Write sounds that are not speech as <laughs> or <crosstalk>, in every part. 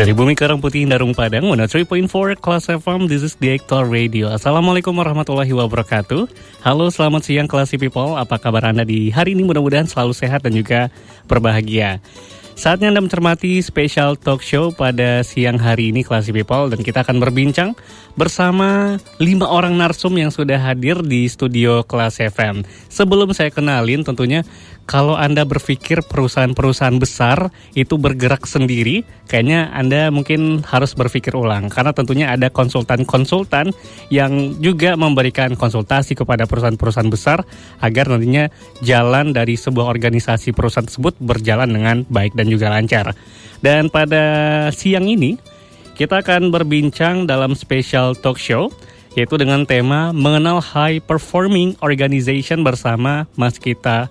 Dari Bumi Karang Putih Darung Padang 103.4 Kelas FM This is the Radio. Assalamualaikum warahmatullahi wabarakatuh. Halo selamat siang Classy People Apa kabar Anda di hari ini? Mudah-mudahan selalu sehat dan juga berbahagia. Saatnya Anda mencermati special talk show pada siang hari ini Classy People Dan kita akan berbincang bersama lima orang narsum yang sudah hadir di studio Kelas FM Sebelum saya kenalin tentunya kalau Anda berpikir perusahaan-perusahaan besar itu bergerak sendiri, kayaknya Anda mungkin harus berpikir ulang karena tentunya ada konsultan-konsultan yang juga memberikan konsultasi kepada perusahaan-perusahaan besar agar nantinya jalan dari sebuah organisasi perusahaan tersebut berjalan dengan baik dan juga lancar. Dan pada siang ini kita akan berbincang dalam special talk show yaitu dengan tema mengenal high performing organization bersama Mas kita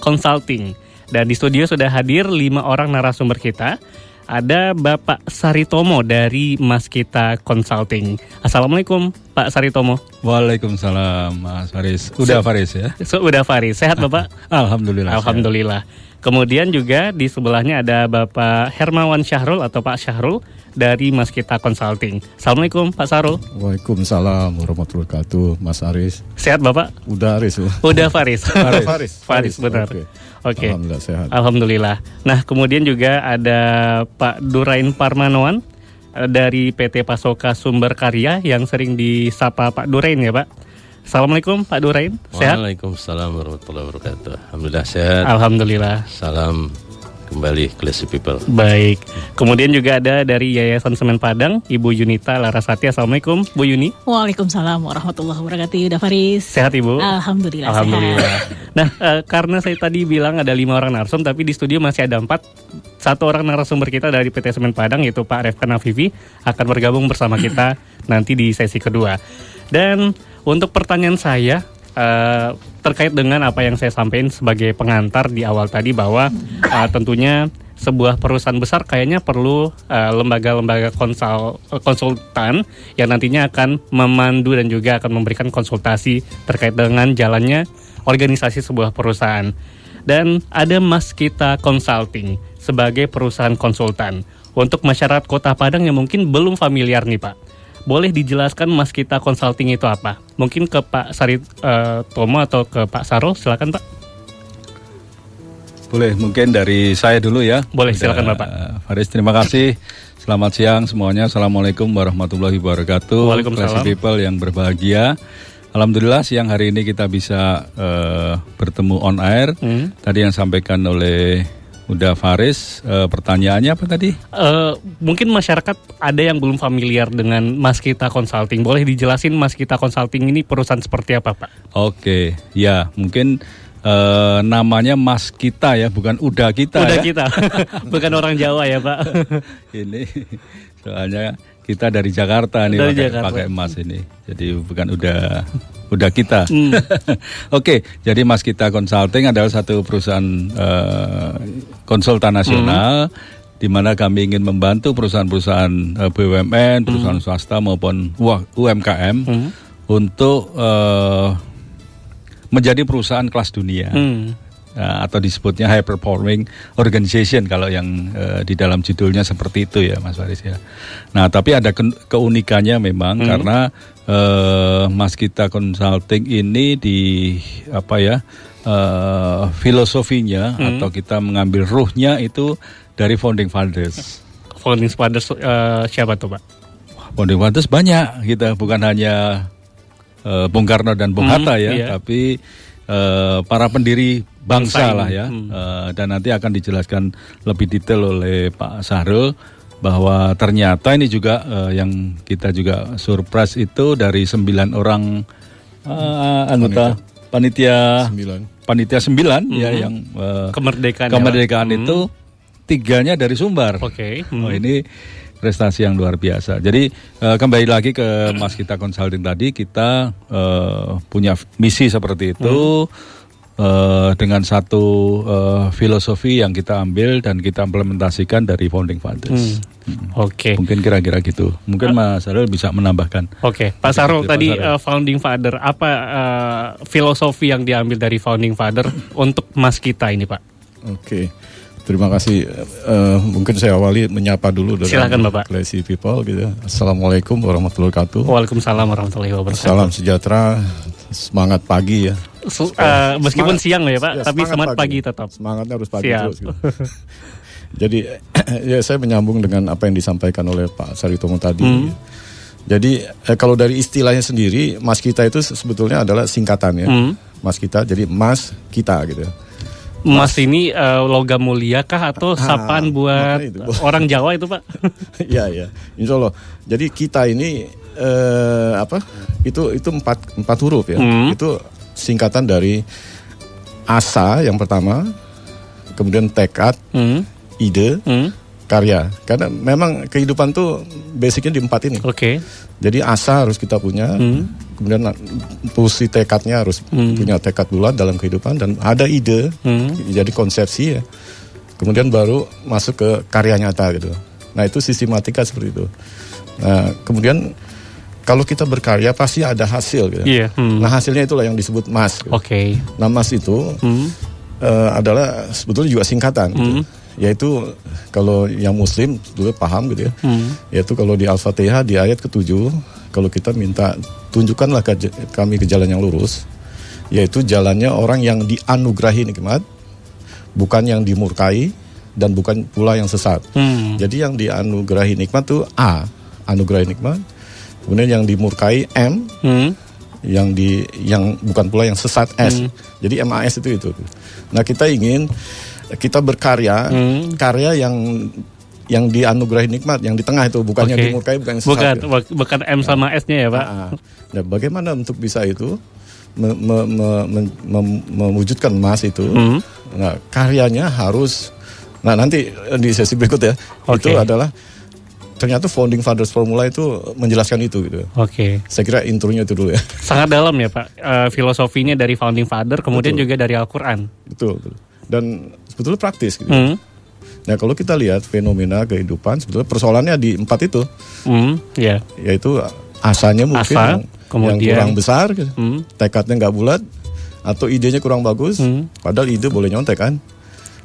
Consulting. Dan di studio sudah hadir lima orang narasumber kita. Ada Bapak Saritomo dari Mas Kita Consulting. Assalamualaikum Pak Saritomo. Waalaikumsalam Mas Faris. Udah Faris ya? So, udah Faris. Sehat Bapak? <laughs> Alhamdulillah. Alhamdulillah. Kemudian juga di sebelahnya ada Bapak Hermawan Syahrul atau Pak Syahrul dari Mas Kita Consulting. Assalamualaikum Pak Sarul. Waalaikumsalam warahmatullahi wabarakatuh, Mas Aris. Sehat Bapak? Udah Aris ya? Udah <laughs> Faris. Faris. Faris. Faris, benar. Oke. Oke. Alhamdulillah sehat. Alhamdulillah. Nah, kemudian juga ada Pak Durain Parmanoan eh, dari PT Pasoka Sumber Karya yang sering disapa Pak Durain ya, Pak. Assalamualaikum Pak Durain. Sehat? Waalaikumsalam warahmatullahi wabarakatuh. Alhamdulillah sehat. Alhamdulillah. Salam kembali classy people. Baik. Kemudian juga ada dari Yayasan Semen Padang, Ibu Yunita Larasati. Assalamualaikum, Bu Yuni. Waalaikumsalam warahmatullahi wabarakatuh. Udah Faris. Sehat Ibu? Alhamdulillah, Alhamdulillah. Nah, eh, karena saya tadi bilang ada lima orang narsum, tapi di studio masih ada empat. Satu orang narasumber kita dari PT Semen Padang, yaitu Pak Refkan Afifi, akan bergabung bersama kita nanti di sesi kedua. Dan untuk pertanyaan saya, eh, terkait dengan apa yang saya sampaikan sebagai pengantar di awal tadi bahwa eh, tentunya sebuah perusahaan besar kayaknya perlu eh, lembaga-lembaga konsul konsultan yang nantinya akan memandu dan juga akan memberikan konsultasi terkait dengan jalannya organisasi sebuah perusahaan. Dan ada Mas Kita Consulting sebagai perusahaan konsultan untuk masyarakat Kota Padang yang mungkin belum familiar nih Pak. Boleh dijelaskan Mas Kita Consulting itu apa? Mungkin ke Pak Sari eh, Tomo atau ke Pak Sarul, silakan Pak. Boleh mungkin dari saya dulu ya. Boleh, silakan, Bapak. Faris terima kasih. Selamat siang semuanya. Assalamualaikum warahmatullahi wabarakatuh. Waalaikumsalam. Classy people yang berbahagia. Alhamdulillah siang hari ini kita bisa eh, bertemu on air. Hmm. Tadi yang sampaikan oleh Uda Faris, eh, pertanyaannya apa tadi? Eh, mungkin masyarakat ada yang belum familiar dengan Mas Kita Consulting. Boleh dijelasin Mas Kita Consulting ini perusahaan seperti apa, Pak? Oke, ya mungkin eh, namanya Mas kita ya, bukan Uda kita Udah ya. kita, <laughs> <laughs> bukan orang Jawa ya, Pak. ini soalnya kita dari Jakarta nih Dari pakai, Jakarta. pakai emas ini. Jadi bukan udah udah kita. Hmm. <laughs> Oke, jadi Mas Kita Consulting adalah satu perusahaan eh, konsultan nasional Hmm. di mana kami ingin membantu perusahaan-perusahaan eh, BUMN, perusahaan swasta maupun UMKM Hmm. untuk eh, menjadi perusahaan kelas dunia. Hmm. Nah, atau disebutnya high performing organization kalau yang eh, di dalam judulnya seperti itu ya Mas Faris ya. Nah tapi ada ke- keunikannya memang karena eh, Mas Kita Consulting ini di apa ya eh, filosofinya atau kita mengambil ruhnya itu dari founding fathers. Founding Fathers eh, siapa tuh, Pak? Founding fathers banyak kita bukan hanya eh, Bung Karno dan Bung Hmm, Hatta ya, iya. tapi eh, para pendiri Bangsa bangsa lah ya. Hmm. Eh, dan nanti akan dijelaskan lebih detail oleh Pak Sahrul bahwa ternyata ini juga eh, yang kita juga surprise itu dari sembilan orang eh, anggota panitia Sembilan. panitia sembilan ya Hmm. yang eh, Kemerdekaan. ya, kemerdekaan Hmm. itu tiganya dari Sumbar. Oke. Oh hmm. ini prestasi yang luar biasa. Jadi uh, kembali lagi ke Mas kita consulting tadi, kita uh, punya misi seperti itu. Hmm uh, dengan satu uh, filosofi yang kita ambil dan kita implementasikan dari founding fathers. Hmm. Hmm. Oke. Okay. Mungkin kira-kira gitu. Mungkin uh, Mas Sarul bisa menambahkan. Oke, okay. Pak Sarul tadi uh, founding father apa uh, filosofi yang diambil dari founding father untuk Mas kita ini, Pak? Oke. Okay. Terima kasih. Uh, mungkin saya awali menyapa dulu dengan Silakan, Bapak. Classy people gitu. Assalamualaikum warahmatullahi wabarakatuh. Waalaikumsalam warahmatullahi wabarakatuh. Salam sejahtera, semangat pagi ya. Uh, meskipun semangat, siang ya Pak, ya, tapi semangat pagi. pagi tetap. Semangatnya harus pagi Siap. terus. Gitu. <laughs> Jadi <clears throat> ya saya menyambung dengan apa yang disampaikan oleh Pak Saritomo tadi. Hmm. Jadi eh, kalau dari istilahnya sendiri, Mas kita itu sebetulnya adalah singkatan ya. Hmm. Mas kita, jadi Mas kita gitu. Mas, mas ini uh, logam mulia kah atau ah, sapaan buat itu. <laughs> orang Jawa itu Pak? <laughs> Iya iya, Insya Allah. Jadi kita ini uh, apa? Itu itu empat empat huruf ya. Hmm. Itu singkatan dari asa yang pertama, kemudian tekad, hmm. ide, hmm. karya. Karena memang kehidupan tuh basicnya di empat ini. Oke. Okay. Jadi asa harus kita punya, hmm. kemudian posisi tekadnya harus hmm. punya tekad bulat dalam kehidupan dan ada ide, hmm. jadi konsepsi ya. Kemudian baru masuk ke karya nyata gitu. Nah itu sistematika seperti itu. Nah kemudian kalau kita berkarya pasti ada hasil gitu. Yeah. Hmm. Nah hasilnya itulah yang disebut mas. Gitu. Oke. Okay. Nah mas itu hmm. uh, adalah sebetulnya juga singkatan. Gitu. Hmm. Yaitu kalau yang Muslim dulu paham gitu ya. Hmm. Yaitu kalau di Al-Fatihah di ayat ketujuh kalau kita minta tunjukkanlah ke, kami ke jalan yang lurus, yaitu jalannya orang yang dianugerahi nikmat, bukan yang dimurkai dan bukan pula yang sesat. Hmm. Jadi yang dianugerahi nikmat tuh A, anugerahi nikmat Kemudian yang dimurkai M, hmm. yang di yang bukan pula yang sesat S. Hmm. Jadi MAS itu itu. Nah kita ingin kita berkarya, hmm. karya yang yang dianugerahi nikmat, yang di tengah itu bukan okay. yang dimurkai, bukan yang sesat. Bukan, ya. bukan M sama nah, S-nya ya pak. Nah, nah, bagaimana untuk bisa itu me, me, me, me, me, mewujudkan emas itu? Hmm. Nah karyanya harus, nah nanti di sesi berikut ya okay. itu adalah ternyata founding fathers formula itu menjelaskan itu gitu. Oke. Okay. Saya kira intronya itu dulu ya. Sangat dalam ya Pak uh, filosofinya dari founding father kemudian betul. juga dari Al-Qur'an. Betul, betul. Dan sebetulnya praktis gitu. Hmm. Nah, kalau kita lihat fenomena kehidupan sebetulnya persoalannya di empat itu. Hmm, yeah. Yaitu asanya mungkin Asa, yang, kemudian, yang kurang besar, gitu. hmm. tekadnya nggak bulat atau idenya kurang bagus, hmm. padahal ide boleh nyontek kan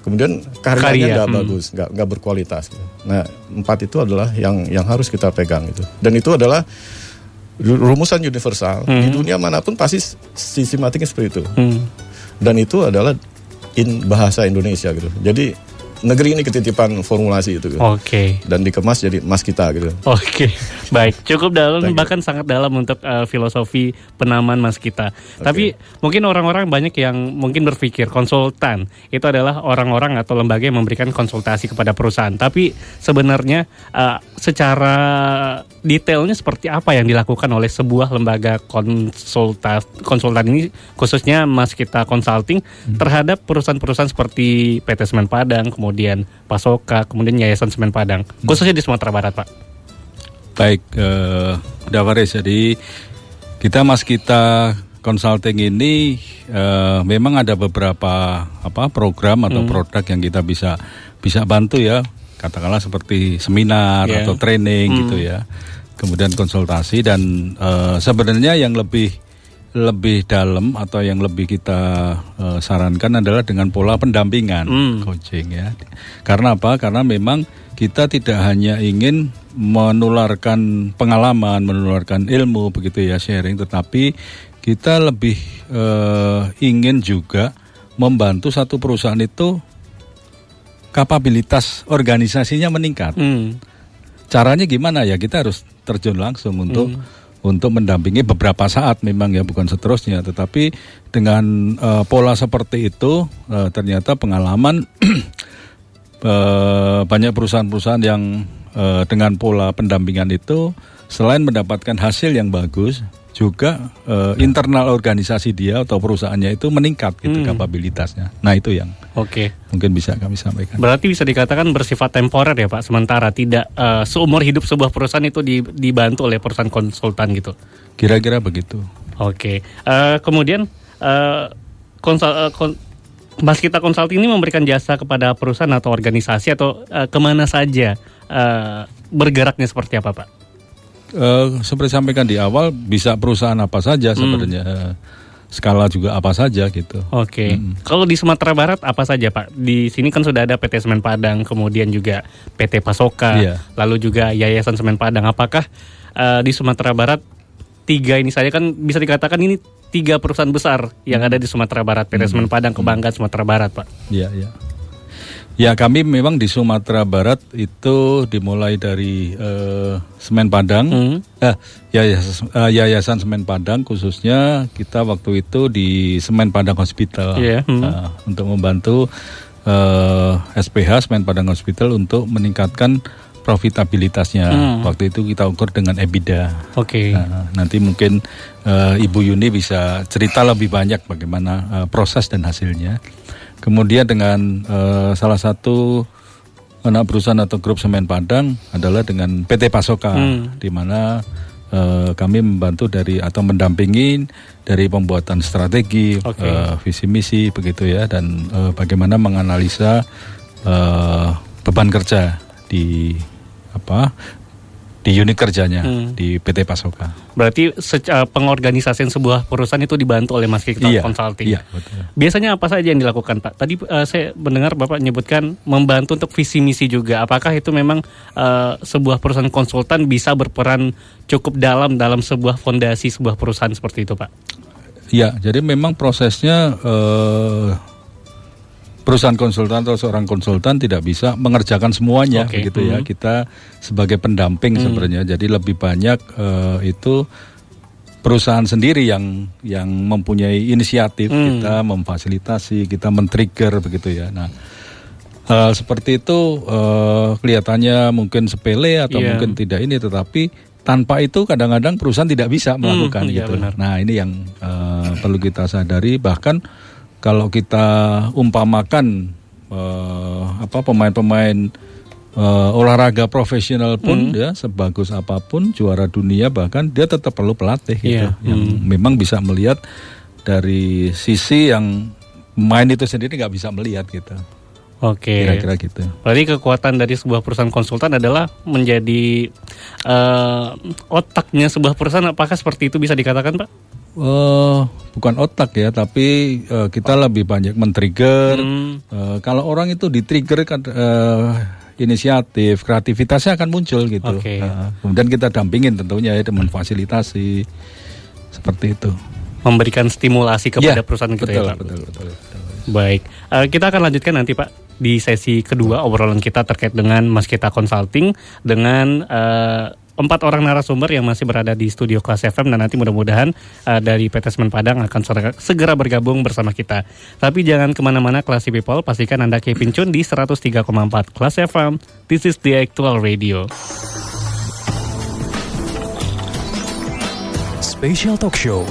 kemudian karyanya nggak hmm. bagus, nggak nggak berkualitas. Nah empat itu adalah yang yang harus kita pegang itu. Dan itu adalah rumusan universal hmm. di dunia mana pun pasti sistematiknya seperti itu. Hmm. Dan itu adalah in bahasa Indonesia gitu. Jadi negeri ini ketitipan formulasi itu. Gitu. Oke. Okay. Dan dikemas jadi emas kita gitu. Oke, okay. <laughs> baik. Cukup dalam bahkan sangat dalam untuk uh, filosofi penamaan mas kita. Okay. Tapi mungkin orang-orang banyak yang mungkin berpikir konsultan itu adalah orang-orang atau lembaga yang memberikan konsultasi kepada perusahaan. Tapi sebenarnya uh, secara detailnya seperti apa yang dilakukan oleh sebuah lembaga konsultan konsultan ini khususnya mas kita consulting hmm. terhadap perusahaan-perusahaan seperti PT Semen Padang, kemudian Pasoka, kemudian Yayasan Semen Padang, hmm. khususnya di Sumatera Barat, Pak. Baik, uh, Davaris, jadi kita mas kita consulting ini uh, memang ada beberapa apa program atau hmm. produk yang kita bisa bisa bantu ya, katakanlah seperti seminar yeah. atau training hmm. gitu ya, kemudian konsultasi dan uh, sebenarnya yang lebih lebih dalam atau yang lebih kita uh, sarankan adalah dengan pola pendampingan mm. coaching ya. Karena apa? Karena memang kita tidak hanya ingin menularkan pengalaman, menularkan ilmu begitu ya sharing, tetapi kita lebih uh, ingin juga membantu satu perusahaan itu kapabilitas organisasinya meningkat. Mm. Caranya gimana ya? Kita harus terjun langsung untuk mm untuk mendampingi beberapa saat memang ya bukan seterusnya tetapi dengan uh, pola seperti itu uh, ternyata pengalaman uh, <clears throat> banyak perusahaan-perusahaan yang uh, dengan pola pendampingan itu selain mendapatkan hasil yang bagus juga uh, internal organisasi dia atau perusahaannya itu meningkat gitu hmm. kapabilitasnya. Nah itu yang Oke. Mungkin bisa kami sampaikan. Berarti bisa dikatakan bersifat temporer ya Pak, sementara tidak uh, seumur hidup sebuah perusahaan itu dibantu oleh perusahaan konsultan gitu. Kira-kira begitu. Oke. Uh, kemudian uh, konsul, uh, kon, Mas kita Consulting ini memberikan jasa kepada perusahaan atau organisasi atau uh, ke mana saja uh, bergeraknya seperti apa Pak? Uh, seperti sampaikan di awal bisa perusahaan apa saja hmm. sebenarnya skala juga apa saja gitu. Oke. Okay. Hmm. Kalau di Sumatera Barat apa saja Pak? Di sini kan sudah ada PT Semen Padang, kemudian juga PT Pasoka, yeah. lalu juga Yayasan Semen Padang. Apakah uh, di Sumatera Barat tiga ini saja kan bisa dikatakan ini tiga perusahaan besar yang hmm. ada di Sumatera Barat, PT hmm. Semen Padang, Kebanggaan Sumatera Barat, Pak. Iya, iya. Ya kami memang di Sumatera Barat itu dimulai dari uh, Semen Padang, hmm. eh, yayasan, uh, yayasan Semen Padang khususnya kita waktu itu di Semen Padang Hospital yeah. hmm. uh, untuk membantu uh, SPH Semen Padang Hospital untuk meningkatkan profitabilitasnya. Hmm. Waktu itu kita ukur dengan EBITDA. Oke. Okay. Nah, nanti mungkin uh, Ibu Yuni bisa cerita lebih banyak bagaimana uh, proses dan hasilnya. Kemudian dengan uh, salah satu anak perusahaan atau grup semen Padang adalah dengan PT Pasoka, hmm. di mana uh, kami membantu dari atau mendampingi dari pembuatan strategi, okay. uh, visi misi begitu ya, dan uh, bagaimana menganalisa uh, beban kerja di apa di unit kerjanya hmm. di PT Pasoka. Berarti secara pengorganisasian sebuah perusahaan itu dibantu oleh Mas Kikta iya, Consulting. Iya, betul. Biasanya apa saja yang dilakukan Pak? Tadi uh, saya mendengar Bapak menyebutkan membantu untuk visi misi juga. Apakah itu memang uh, sebuah perusahaan konsultan bisa berperan cukup dalam dalam sebuah fondasi sebuah perusahaan seperti itu Pak? Iya, jadi memang prosesnya uh, perusahaan konsultan atau seorang konsultan tidak bisa mengerjakan semuanya okay. begitu ya. Hmm. Kita sebagai pendamping hmm. sebenarnya. Jadi lebih banyak uh, itu perusahaan sendiri yang yang mempunyai inisiatif hmm. kita memfasilitasi, kita men-trigger begitu ya. Nah, uh, seperti itu uh, kelihatannya mungkin sepele atau yeah. mungkin tidak ini tetapi tanpa itu kadang-kadang perusahaan tidak bisa melakukan hmm, gitu. Ya nah, ini yang uh, perlu kita sadari bahkan kalau kita umpamakan uh, apa pemain-pemain uh, olahraga profesional pun mm. ya sebagus apa pun juara dunia bahkan dia tetap perlu pelatih gitu yeah. yang mm. memang bisa melihat dari sisi yang main itu sendiri nggak bisa melihat gitu. Oke. Okay. Kira-kira gitu. Berarti kekuatan dari sebuah perusahaan konsultan adalah menjadi uh, otaknya sebuah perusahaan. Apakah seperti itu bisa dikatakan, Pak? Uh, bukan otak ya, tapi uh, kita oh. lebih banyak men-trigger. Hmm. Uh, kalau orang itu di-trigger kan uh, inisiatif, kreativitasnya akan muncul gitu. Okay. Uh, kemudian kita dampingin tentunya ya, memfasilitasi seperti itu. Memberikan stimulasi kepada ya, perusahaan kita betul, ya, Pak. Betul, betul, betul. Baik, uh, kita akan lanjutkan nanti Pak di sesi kedua obrolan kita terkait dengan Mas Kita Consulting dengan uh, empat orang narasumber yang masih berada di studio kelas FM dan nanti mudah-mudahan uh, dari PT Semen Padang akan segera bergabung bersama kita. Tapi jangan ke mana-mana Classy People, pastikan Anda keep tune di 103,4 kelas FM. This is the actual radio. Special Talk Show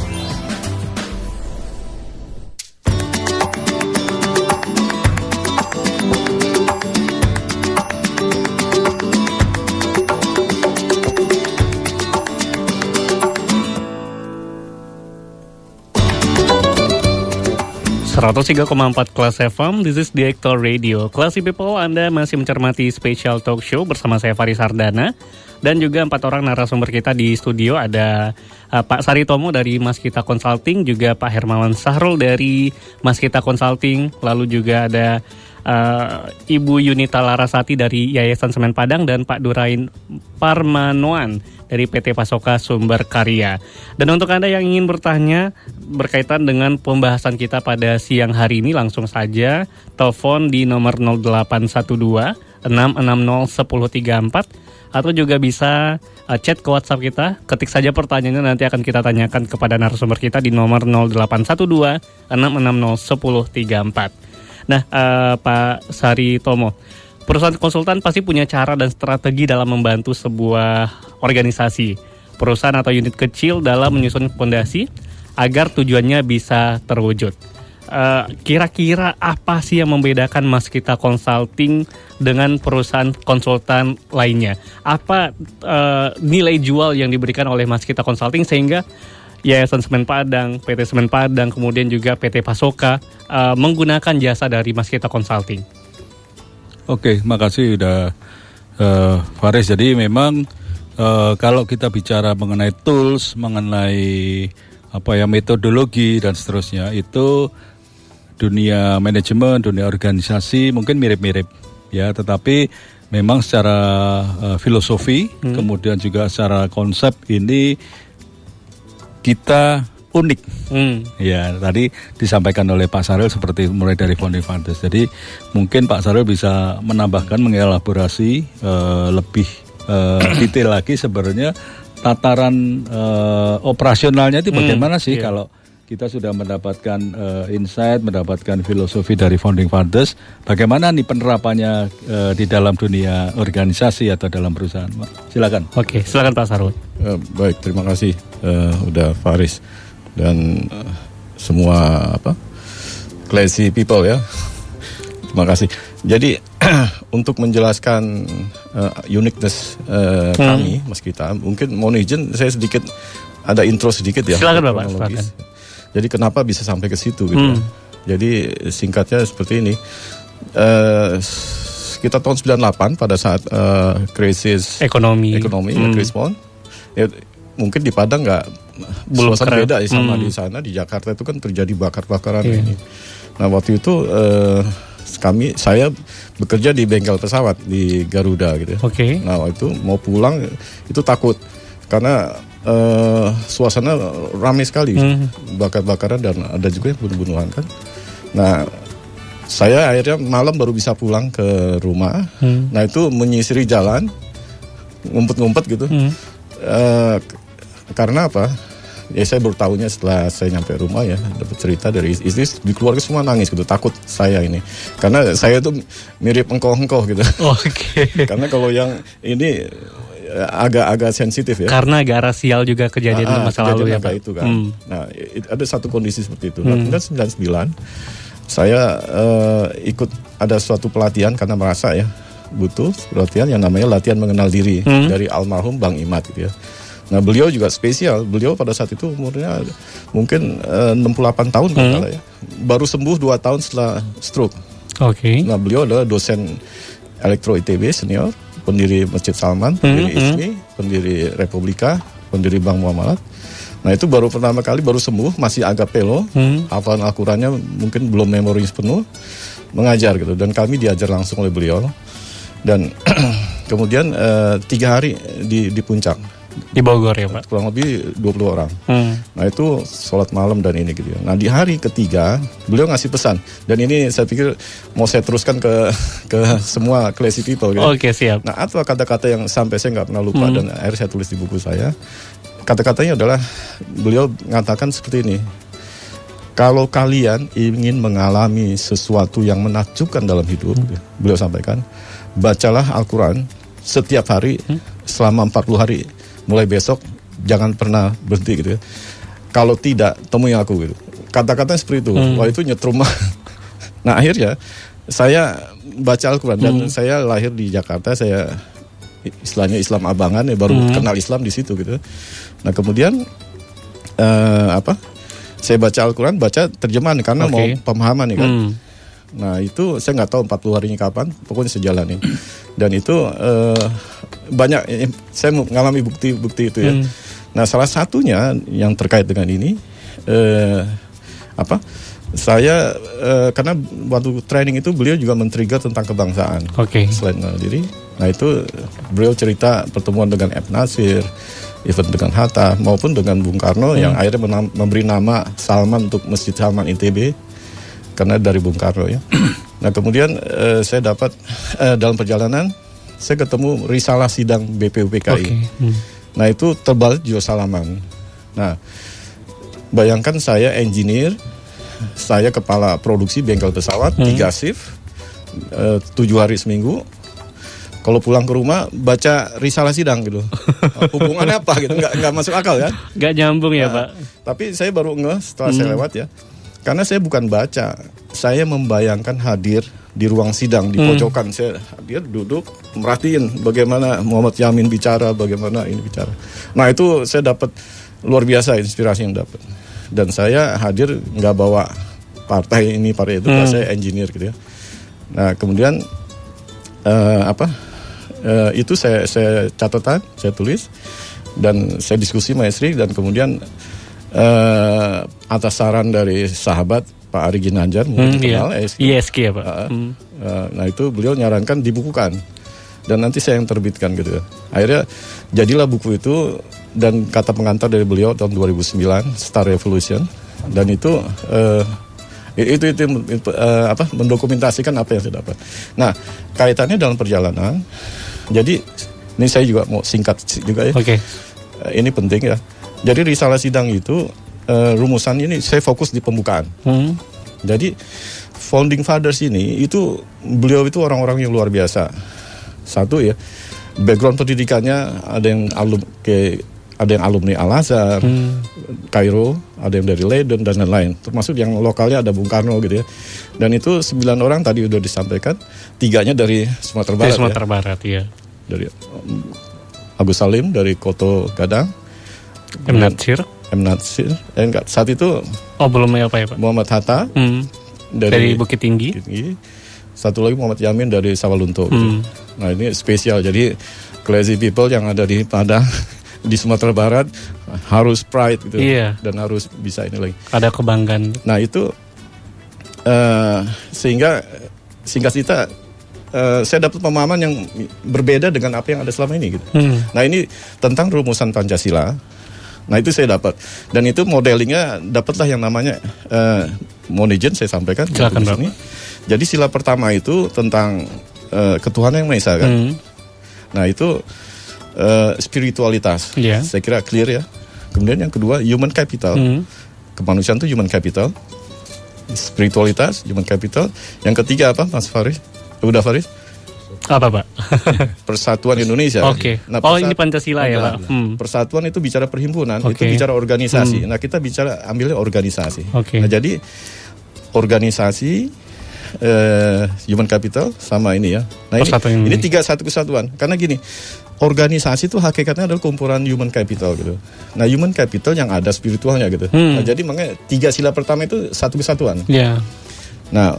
103,4 Kelas FM, this is the Actor Radio. Classy People, Anda masih mencermati Special Talk Show bersama saya Faris Sardana dan juga empat orang narasumber kita di studio ada uh, Pak Sari Tomo dari Mas Kita Consulting, juga Pak Hermawan Sahrul dari Mas Kita Consulting, lalu juga ada uh, Ibu Yunita Larasati dari Yayasan Semen Padang dan Pak Durain Parmanoan dari PT Pasoka Sumber Karya. Dan untuk Anda yang ingin bertanya berkaitan dengan pembahasan kita pada siang hari ini langsung saja telepon di nomor 0812 660 1034 atau juga bisa uh, chat ke WhatsApp kita. Ketik saja pertanyaannya nanti akan kita tanyakan kepada narasumber kita di nomor 0812 660 1034. Nah, uh, Pak Sari Tomo, Perusahaan konsultan pasti punya cara dan strategi dalam membantu sebuah organisasi, perusahaan atau unit kecil dalam menyusun fondasi agar tujuannya bisa terwujud. eh, kira-kira apa sih yang membedakan Mas Kita Consulting dengan perusahaan konsultan lainnya? Apa eh, nilai jual yang diberikan oleh Mas Kita Consulting sehingga Yayasan Semen Padang, PT Semen Padang, kemudian juga PT Pasoka eh, menggunakan jasa dari Mas Kita Consulting? Oke, makasih udah eh, Faris. Jadi memang eh, kalau kita bicara mengenai tools, mengenai apa ya metodologi dan seterusnya itu dunia manajemen, dunia organisasi mungkin mirip-mirip ya, tetapi memang secara eh, filosofi, kemudian juga secara konsep ini kita unik. Hmm. Ya, tadi disampaikan oleh Pak Saril seperti mulai dari founding fathers. Jadi mungkin Pak Saril bisa menambahkan mengelaborasi eh, lebih eh, detail lagi sebenarnya tataran eh, operasionalnya itu Hmm, bagaimana sih iya. kalau kita sudah mendapatkan eh, insight, mendapatkan filosofi dari founding fathers, bagaimana nih penerapannya eh, di dalam dunia organisasi atau dalam perusahaan? Silakan. Oke, silakan Pak Sarul. Eh, baik, terima kasih eh, udah Faris dan eh, semua apa classy people ya. Terima kasih. Jadi <clears throat> untuk menjelaskan eh, uniqueness eh, kami, mas kita, mungkin mohon izin saya sedikit ada intro sedikit ya. Silakan, Bapak. Jadi kenapa bisa sampai ke situ gitu? ya. Hmm. Jadi singkatnya seperti ini. Eh, kita tahun 98 pada saat eh, krisis Ekonomi. ekonomi Hmm. ya Paul. Ya, mungkin di Padang nggak Belum suasana beda ya sama Hmm. di sana di Jakarta itu kan terjadi bakar-bakaran Iya. ini. Nah waktu itu eh, kami saya bekerja di bengkel pesawat di Garuda gitu. ya. Oke. Nah waktu itu mau pulang itu takut karena eh, suasana ramai sekali Hmm. bakar-bakaran dan ada juga yang bunuh-bunuhan kan. Nah saya akhirnya malam baru bisa pulang ke rumah. Hmm. Nah itu menyisiri jalan, ngumpet-ngumpet gitu. Hmm. K- karena apa? Ya saya baru tahunya setelah saya nyampe rumah ya dapat cerita dari is- istri di keluarga semua nangis gitu takut saya ini karena saya tuh mirip engkoh-engkoh gitu Oke. <laughs> karena kalau yang ini agak-agak sensitif ya Karena agak rasial juga kejadian di Ah, masa lalu ya Pak. itu kan. Hmm. Nah, i- ada satu kondisi seperti itu. Nah, kemudian 99 saya eh, ikut ada suatu pelatihan karena merasa ya butuh pelatihan yang namanya latihan mengenal diri Hmm. dari almarhum Bang Imat gitu ya. Nah, beliau juga spesial. Beliau pada saat itu umurnya mungkin eh, 68 tahun kalau Hmm. salah ya. Baru sembuh 2 tahun setelah stroke. Oke. Nah, beliau adalah dosen elektro ITB senior, pendiri Masjid Salman, pendiri Hmm, hmm. ISMI, pendiri Republika, pendiri Bank Muamalat. Nah, itu baru pertama kali baru sembuh, masih agak pelo, Hmm. hafalan Al-Qur'annya mungkin belum memori penuh, mengajar gitu. Dan kami diajar langsung oleh beliau. Dan <clears throat> kemudian eh, tiga hari di, di puncak, Di Bogor ya Pak. kurang lebih 20 orang. Hmm. Nah itu sholat malam dan ini gitu ya. Nah di hari ketiga beliau ngasih pesan dan ini saya pikir mau saya teruskan ke ke semua classy people gitu. Oke siap. Nah apa kata-kata yang sampai saya nggak pernah lupa dan akhirnya saya tulis di buku saya. Kata-katanya adalah beliau mengatakan seperti ini. Kalau kalian ingin mengalami sesuatu yang menakjubkan dalam hidup, beliau sampaikan, bacalah Al-Quran setiap hari selama 40 hari. Mulai besok jangan pernah berhenti gitu ya. Kalau tidak, temui aku gitu. Kata-katanya seperti itu. Wah itu nyetrum. <laughs> nah akhirnya saya baca Al-Quran dan saya lahir di Jakarta, saya istilahnya Islam abangan ya baru kenal Islam di situ gitu. Nah kemudian eh, apa? Saya baca Al-Quran, baca terjemahan karena Oke. mau pemahaman nih kan. Hmm. Nah itu saya nggak tahu 40 harinya kapan, pokoknya sejalanin. Dan itu eh, banyak, eh, saya mengalami bukti-bukti itu ya. Hmm. Nah salah satunya yang terkait dengan ini, eh, apa? Saya eh, karena waktu training itu beliau juga men-trigger tentang kebangsaan. Oke. Selain mengenal diri, nah itu beliau cerita pertemuan dengan Eb Nasir, event dengan Hatta maupun dengan Bung Karno yang akhirnya menam- memberi nama Salman untuk Masjid Salman ITB karena dari Bung Karno ya. <clears throat> nah kemudian eh, saya dapat eh, dalam perjalanan saya ketemu risalah sidang BPUPKI. Oke. Hmm. Nah itu tebal juga salaman. Nah bayangkan saya engineer, saya kepala produksi bengkel pesawat, tiga shift, eh, tujuh hari seminggu. Kalau pulang ke rumah baca risalah sidang gitu, <laughs> hubungannya apa gitu? Nggak nggak masuk akal kan? Gak nyambung ya Nah, Pak. Tapi saya baru ngeh setelah saya lewat ya. Karena saya bukan baca, saya membayangkan hadir di ruang sidang di Hmm. pojokan saya hadir duduk merhatiin bagaimana Muhammad Yamin bicara, bagaimana ini bicara. Nah itu saya dapat luar biasa inspirasi yang dapat. Dan saya hadir nggak bawa partai ini partai itu, Hmm. saya engineer gitu ya. Nah kemudian eh, apa eh, itu saya saya catatan, saya tulis dan saya diskusi sama istri dan kemudian eh, atas saran dari sahabat Pak Ari Ginanjar mungkin Hmm, iya. kenal ESG. ISG ya Pak. Uh, Hmm. uh, nah itu beliau nyarankan dibukukan dan nanti saya yang terbitkan gitu. Akhirnya jadilah buku itu dan kata pengantar dari beliau tahun 2009 Star Revolution dan itu uh, itu itu, itu, uh, apa mendokumentasikan apa yang saya dapat. Nah kaitannya dalam perjalanan. Jadi ini saya juga mau singkat juga ya. Oke. Uh, ini penting ya. Jadi risalah sidang itu uh, rumusan ini saya fokus di pembukaan. Hmm. Jadi founding fathers ini itu beliau itu orang-orang yang luar biasa. Satu ya, background pendidikannya ada yang alum ke ada yang alumni Al Azhar, Kairo, ada yang dari Leiden dan lain-lain. Termasuk yang lokalnya ada Bung Karno gitu ya. Dan itu sembilan orang tadi udah disampaikan, tiganya dari Sumatera Barat ya. Sumatera Barat ya. Dari um, Agus Salim dari Koto Gadang, M. Natsir. M Natsir, eh, enggak, saat itu Oh belum ya Pak ya Pak. Muhammad Hatta Hmm. Dari, Bukit Tinggi. Tinggi. Satu lagi Muhammad Yamin dari Sawalunto. gitu. Hmm. Nah ini spesial. Jadi crazy people yang ada di Padang, <laughs> di Sumatera Barat harus pride gitu. Iya. Dan harus bisa ini lagi. Ada kebanggaan. Nah itu eh, sehingga singkat cerita eh, saya dapat pemahaman yang berbeda dengan apa yang ada selama ini gitu. Hmm. Nah ini tentang rumusan Pancasila. Nah itu saya dapat dan itu modelingnya dapatlah yang namanya uh, monogen saya sampaikan di Silakan, sini. Jadi sila pertama itu tentang eh, ketuhanan yang maha esa kan. Hmm. Nah itu eh, spiritualitas. Iya. Saya kira clear ya. Kemudian yang kedua human capital. Hmm. Kemanusiaan itu human capital. Spiritualitas human capital. Yang ketiga apa Mas Faris? Udah Faris? Apa Pak? <laughs> Persatuan Indonesia. Oke. Oh, persat- ini Pancasila ya. Pak? Hmm. Persatuan itu bicara perhimpunan, itu Oke. bicara organisasi. Nah, kita bicara ambilnya organisasi. Oke. Nah, jadi organisasi eh, human capital sama ini ya. Nah, ini, Persatuan ini tiga satu kesatuan. Karena gini, organisasi itu hakikatnya adalah kumpulan human capital gitu. Nah, human capital yang ada spiritualnya gitu. Hmm. Nah, jadi makanya tiga sila pertama itu satu kesatuan. Ya. Nah,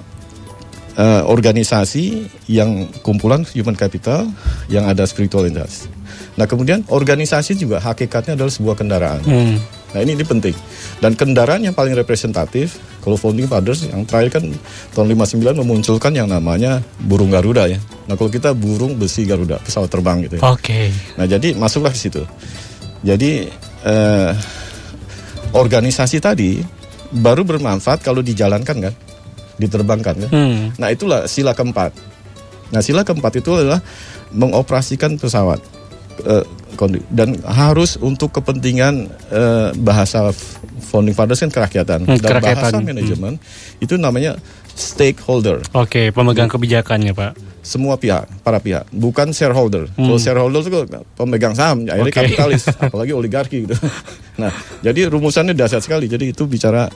eh, organisasi yang kumpulan human capital yang ada spiritualitas. Nah, kemudian organisasi juga hakikatnya adalah sebuah kendaraan. Hmm. Nah, ini, ini penting. Dan kendaraan yang paling representatif, kalau founding fathers yang terakhir kan tahun 59 memunculkan yang namanya burung Garuda ya. Nah, kalau kita burung besi Garuda, pesawat terbang gitu ya. Oke. Nah, jadi masuklah ke situ. Jadi eh, organisasi tadi baru bermanfaat kalau dijalankan kan, diterbangkan kan. Hmm. Nah, itulah sila keempat. Nah, sila keempat itu adalah mengoperasikan pesawat kondi- dan harus untuk kepentingan eh, bahasa founding fathers kan kerakyatan Hmm, dan kerakyatan. bahasa manajemen itu namanya stakeholder Oke, pemegang kebijakannya Pak. semua pihak, para pihak, bukan shareholder. Kalau shareholder itu pemegang saham, akhirnya Oke. kapitalis, <laughs> apalagi oligarki gitu. Nah, jadi rumusannya dasar sekali. Jadi itu bicara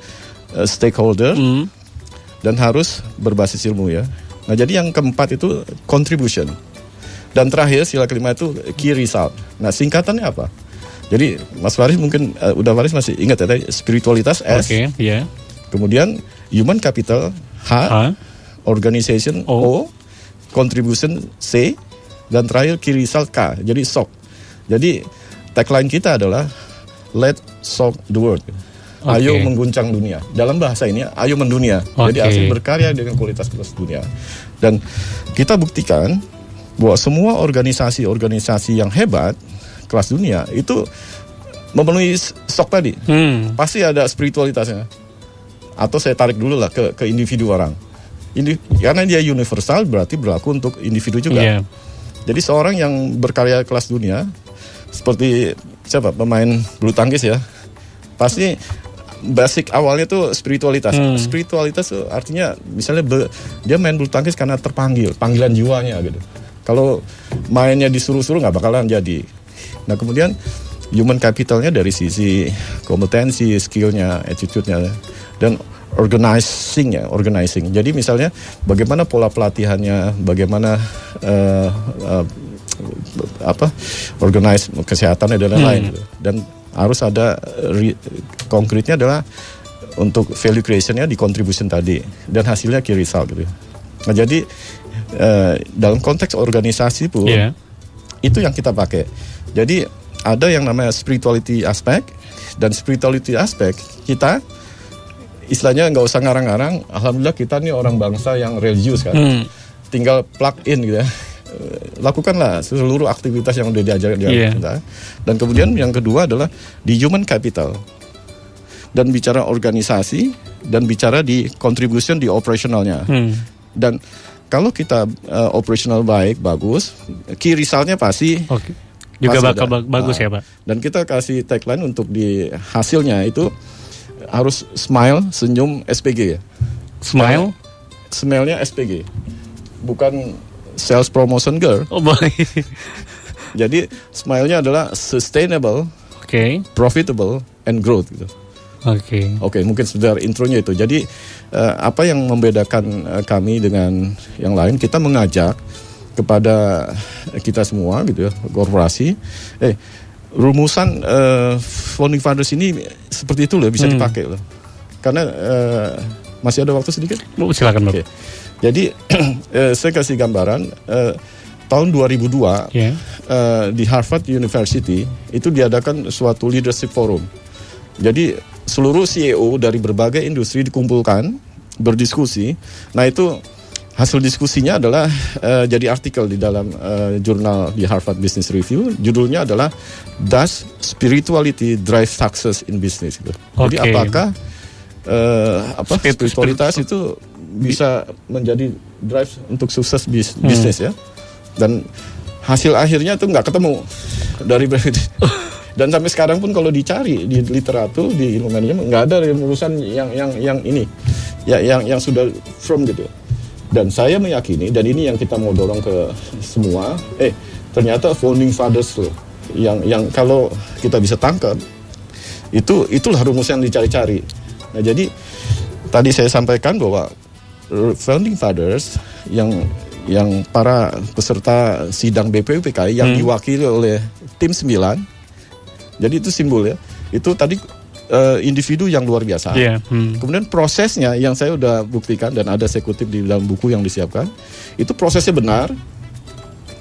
eh, stakeholder Hmm. Dan harus berbasis ilmu ya. Nah, jadi yang keempat itu contribution. Dan terakhir sila kelima itu key result. Nah, singkatannya apa? Jadi Mas Faris mungkin eh, udah Faris masih ingat ya tadi spiritualitas S, Oke, ya. kemudian human capital H, H. organization O. O, contribution C, dan terakhir key result K. Jadi SOC. Jadi tagline kita adalah Let SOC the world. Ayo Oke. mengguncang dunia. Dalam bahasa ini, ayo mendunia. Jadi Oke. asli berkarya dengan kualitas plus dunia. Dan kita buktikan bahwa semua organisasi-organisasi yang hebat kelas dunia itu memenuhi SOC tadi Hmm. pasti ada spiritualitasnya. Atau saya tarik dulu lah ke ke individu orang. Ini karena dia universal berarti berlaku untuk individu juga. Iya. Jadi seorang yang berkarya kelas dunia seperti siapa pemain bulu tangkis ya, pasti basic awalnya tuh spiritualitas. Hmm. Spiritualitas tuh artinya misalnya be- dia main bulu tangkis karena terpanggil, panggilan jiwanya gitu. Kalau mainnya disuruh-suruh nggak bakalan jadi. Nah kemudian human capitalnya dari sisi kompetensi, skillnya, attitude-nya, dan organizing ya, organizing. Jadi misalnya bagaimana pola pelatihannya, bagaimana uh, uh, apa organize kesehatannya dan lain-lain Hmm. gitu. Dan harus ada re- konkretnya adalah untuk value creationnya di contribution tadi dan hasilnya key result gitu. Nah jadi eh, dalam konteks organisasi pun Iya. itu yang kita pakai. Jadi ada yang namanya spirituality aspect dan spirituality aspect kita istilahnya nggak usah ngarang-ngarang. Alhamdulillah kita nih orang bangsa yang religius kan. Hmm. Tinggal plug in gitu ya. Eh, Lakukanlah seluruh aktivitas yang udah diajar di kita. Dan kemudian yang kedua adalah di human capital. Dan bicara organisasi dan bicara di contribution di operationalnya. Hmm. Dan kalau kita uh, operational baik, bagus, key resultnya pasti Oke. Juga bakal ada. ba- bagus Ah. ya, Pak. Dan kita kasih tagline untuk di hasilnya itu harus smile, senyum, SPG ya. Smile. Smile-nya SPG. Bukan sales promotion girl. Oh, boleh. Jadi smile-nya adalah sustainable, Oke. profitable, and growth gitu. Oke. Oke, mungkin sekedar intronya itu. Jadi eh, apa yang membedakan eh, kami dengan yang lain? Kita mengajak kepada kita semua gitu ya, korporasi. Eh, rumusan eh, founding fathers ini seperti itu loh bisa Hmm. dipakai loh. Karena eh, masih ada waktu sedikit. Bu, silakan, Bapak. Oke. Jadi <clears throat> eh, saya kasih gambaran eh, tahun 2002 Ya. eh, di Harvard University itu diadakan suatu leadership forum. Jadi seluruh CEO dari berbagai industri dikumpulkan berdiskusi. Nah itu hasil diskusinya adalah eh, jadi artikel di dalam eh, jurnal di Harvard Business Review. Judulnya adalah Does Spirituality Drive Success in Business? Gitu. Jadi apakah eh, apa Spirit- spiritualitas spirit- itu bisa menjadi drive untuk sukses bis- Hmm. bisnis ya? Dan hasil akhirnya tuh nggak ketemu dari <laughs> dan sampai sekarang pun kalau dicari di literatur di ilmu manajemen nggak ada rumusan yang yang yang ini ya yang yang sudah firm gitu dan saya meyakini dan ini yang kita mau dorong ke semua eh ternyata founding fathers loh yang yang kalau kita bisa tangkap itu itulah rumus yang dicari-cari nah jadi tadi saya sampaikan bahwa founding fathers yang yang para peserta sidang BPUPK yang diwakili oleh tim 9 jadi itu simbol ya. Itu tadi eh, individu yang luar biasa. Iya. Hmm. Kemudian prosesnya yang saya udah buktikan dan ada saya kutip di dalam buku yang disiapkan, itu prosesnya benar.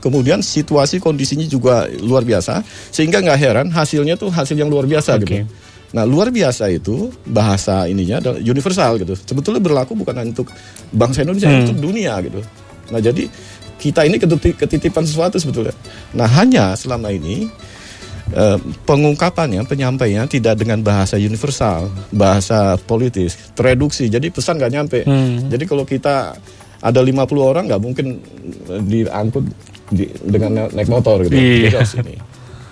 Kemudian situasi kondisinya juga luar biasa, sehingga nggak heran hasilnya tuh hasil yang luar biasa Oke. gitu. Nah luar biasa itu bahasa ininya adalah universal gitu. Sebetulnya berlaku bukan hanya untuk bangsa Indonesia, Hmm. untuk dunia gitu. Nah jadi kita ini ketiti- ketitipan sesuatu sebetulnya. Nah hanya selama ini eh, pengungkapannya, penyampaiannya tidak dengan bahasa universal, bahasa politis, tereduksi. Jadi pesan nggak nyampe. Hmm. Jadi kalau kita ada 50 orang nggak mungkin eh, diangkut di- dengan na- naik motor gitu. Iya.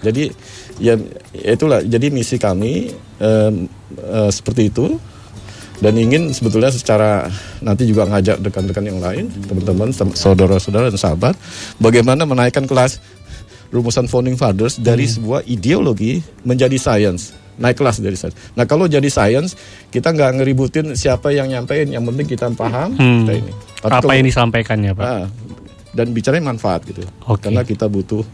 Jadi ya itulah. Jadi misi kami em, eh, seperti itu dan ingin sebetulnya secara nanti juga ngajak rekan-rekan yang lain, teman-teman, tem- saudara-saudara dan sahabat, bagaimana menaikkan kelas rumusan founding fathers dari sebuah ideologi menjadi science naik kelas dari science. Nah kalau jadi science kita nggak ngeributin siapa yang nyampein, yang penting kita paham Hmm. kita ini. Tapi Apa kalau- yang disampaikan ya, Pak? Ah, dan bicaranya manfaat gitu. Oke. Karena kita butuh uh,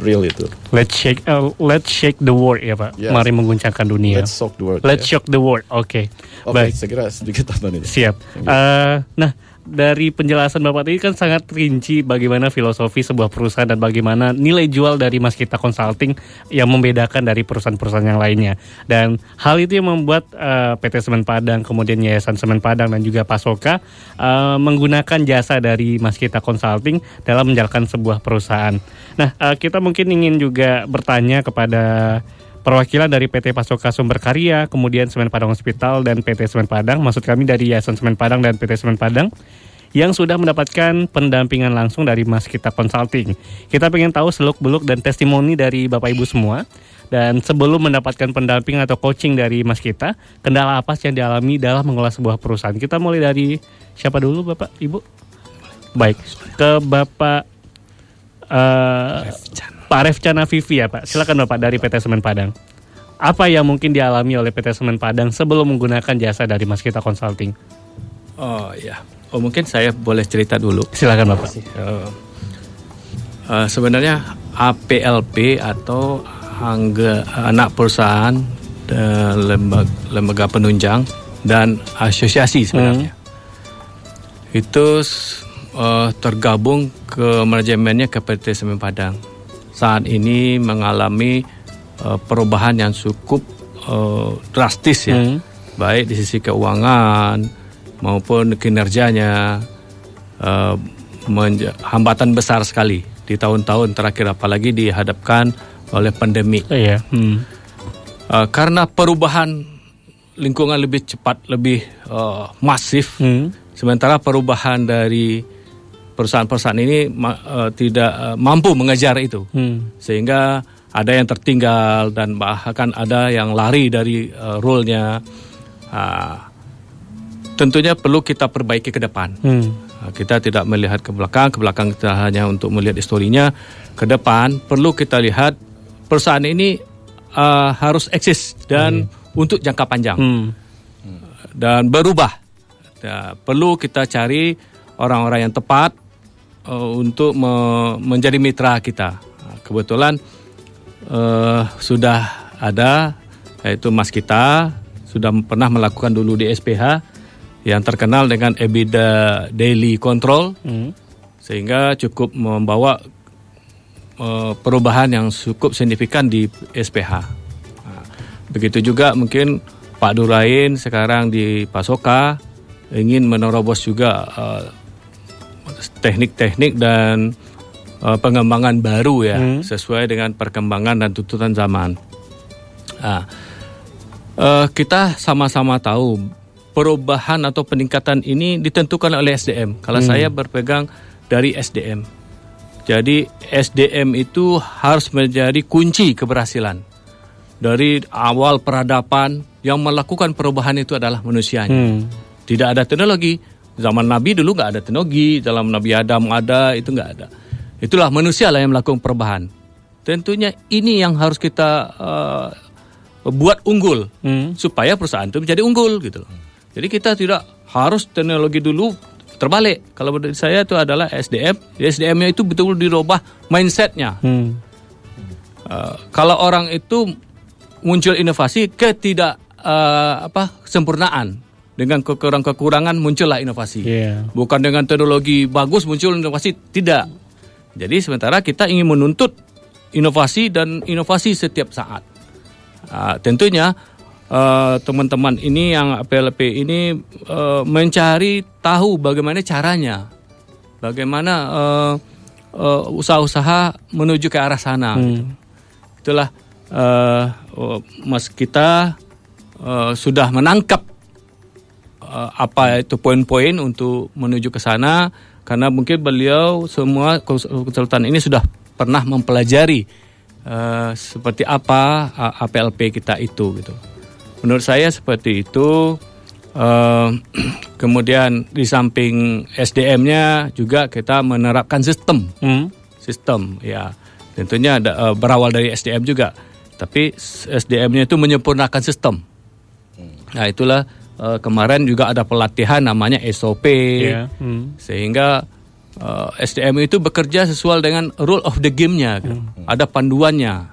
real itu. Let's shake uh, let's shake the world ya, Pak. Yes. Mari mengguncangkan dunia. Let's shock the world. Let's ya. shock the world. Oke. Oke, Baik. saya kira sedikit tambahan ini. Siap. Eh, nah, dari penjelasan Bapak tadi kan sangat rinci bagaimana filosofi sebuah perusahaan dan bagaimana nilai jual dari Mas Kita Consulting yang membedakan dari perusahaan-perusahaan yang lainnya. Dan hal itu yang membuat eh, PT Semen Padang, kemudian Yayasan Semen Padang dan juga Pasoka eh, menggunakan jasa dari Mas Kita Consulting dalam menjalankan sebuah perusahaan. Nah, eh, kita mungkin ingin juga bertanya kepada perwakilan dari PT Pasoka Sumber Karya, kemudian Semen Padang Hospital dan PT Semen Padang, maksud kami dari Yayasan Semen Padang dan PT Semen Padang yang sudah mendapatkan pendampingan langsung dari Mas Kita Consulting. Kita pengen tahu seluk-beluk dan testimoni dari Bapak Ibu semua. Dan sebelum mendapatkan pendamping atau coaching dari Mas Kita, kendala apa sih yang dialami dalam mengelola sebuah perusahaan? Kita mulai dari siapa dulu Bapak Ibu? Baik, ke Bapak eh, Pak Refcana Vivi ya Pak. Silakan Bapak dari PT Semen Padang. apa yang mungkin dialami oleh PT Semen Padang sebelum menggunakan jasa dari Mas Kita Consulting? Oh ya, oh mungkin saya boleh cerita dulu. Silakan Bapak. Uh, uh, sebenarnya APLP atau angga, anak perusahaan uh, lembaga, lembaga penunjang dan asosiasi sebenarnya hmm. itu uh, tergabung ke manajemennya ke PT Semen Padang saat ini mengalami uh, perubahan yang cukup uh, drastis ya hmm. baik di sisi keuangan maupun kinerjanya uh, hambatan besar sekali di tahun-tahun terakhir apalagi dihadapkan oleh pandemi. Oh, iya. Hmm. Uh, karena perubahan lingkungan lebih cepat, lebih uh, masif. Hmm. Sementara perubahan dari perusahaan-perusahaan ini uh, tidak uh, mampu mengejar itu, hmm. sehingga ada yang tertinggal dan bahkan ada yang lari dari uh, role-nya. Uh, tentunya perlu kita perbaiki ke depan. Hmm. Uh, kita tidak melihat ke belakang, ke belakang kita hanya untuk melihat historinya. Ke depan perlu kita lihat perusahaan ini uh, harus eksis dan hmm untuk jangka panjang hmm. dan berubah. Ya, perlu kita cari orang-orang yang tepat uh, untuk me menjadi mitra kita. Kebetulan uh, sudah ada yaitu Mas kita sudah pernah melakukan dulu di SPH yang terkenal dengan EBITDA Daily Control hmm. sehingga cukup membawa uh, perubahan yang cukup signifikan di SPH. Begitu juga mungkin Pak Durain sekarang di Pasoka ingin menerobos juga uh, teknik-teknik dan uh, pengembangan baru ya hmm. sesuai dengan perkembangan dan tuntutan zaman. Nah, uh, kita sama-sama tahu perubahan atau peningkatan ini ditentukan oleh SDM. Kalau hmm. saya berpegang dari SDM. Jadi SDM itu harus menjadi kunci keberhasilan dari awal peradaban yang melakukan perubahan itu adalah manusianya. Hmm. Tidak ada teknologi. Zaman Nabi dulu nggak ada teknologi, dalam Nabi Adam ada, itu nggak ada. Itulah manusia lah yang melakukan perubahan. Tentunya ini yang harus kita uh, buat unggul hmm. supaya perusahaan itu menjadi unggul gitu loh. Jadi kita tidak harus teknologi dulu terbalik. Kalau menurut saya itu adalah SDM. SDM-nya itu betul-betul dirubah mindsetnya. Hmm. Uh, kalau orang itu muncul inovasi ketidak uh, apa sempurnaan dengan kekurangan-kekurangan muncullah inovasi. Yeah. Bukan dengan teknologi bagus muncul inovasi, tidak. Jadi sementara kita ingin menuntut inovasi dan inovasi setiap saat. Uh, tentunya uh, teman-teman ini yang PLP ini uh, mencari tahu bagaimana caranya, bagaimana uh, uh, usaha-usaha menuju ke arah sana. Hmm. Gitu. Itulah uh, Mas kita uh, sudah menangkap uh, apa itu poin-poin untuk menuju ke sana karena mungkin beliau semua konsultan ini sudah pernah mempelajari uh, seperti apa APLP kita itu gitu. Menurut saya seperti itu. Uh, <clears throat> kemudian di samping SDM-nya juga kita menerapkan sistem, hmm. sistem ya tentunya ada, uh, berawal dari SDM juga tapi SDM-nya itu menyempurnakan sistem. Nah itulah uh, kemarin juga ada pelatihan namanya SOP, yeah. hmm. sehingga uh, eh, SDM itu bekerja sesuai dengan rule of the game-nya, hmm. ada panduannya,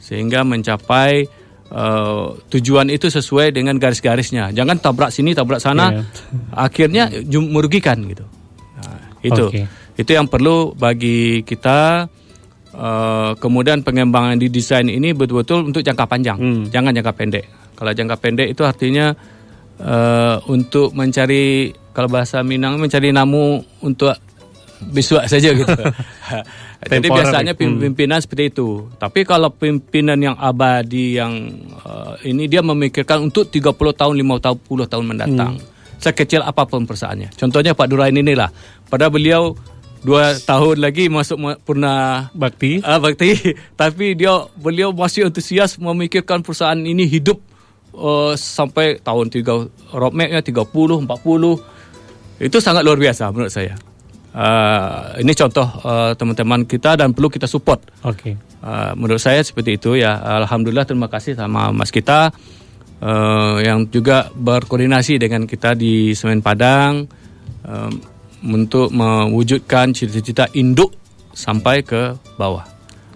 sehingga mencapai uh, tujuan itu sesuai dengan garis-garisnya. Jangan tabrak sini, tabrak sana, yeah. akhirnya merugikan gitu. Nah, itu okay. itu yang perlu bagi kita Uh, kemudian pengembangan di desain ini betul-betul untuk jangka panjang, hmm. jangan jangka pendek. Kalau jangka pendek itu artinya uh, untuk mencari kalau bahasa Minang mencari namu untuk besok saja gitu. <laughs> Jadi biasanya hmm. pimpinan hmm. seperti itu. Tapi kalau pimpinan yang abadi yang uh, ini dia memikirkan untuk 30 tahun, 50 tahun mendatang. Hmm. Sekecil apa pun perusahaannya. Contohnya Pak Durain inilah. Pada beliau dua tahun lagi masuk purna bakti. Uh, bakti, <laughs> tapi dia beliau masih antusias memikirkan perusahaan ini hidup uh, sampai tahun tiga roadmapnya 30, 40 itu sangat luar biasa menurut saya. Uh, ini contoh uh, teman-teman kita dan perlu kita support. Oke. Okay. Uh, menurut saya seperti itu ya. Alhamdulillah terima kasih sama Mas kita uh, yang juga berkoordinasi dengan kita di Semen Padang um, untuk mewujudkan cita-cita induk sampai ke bawah.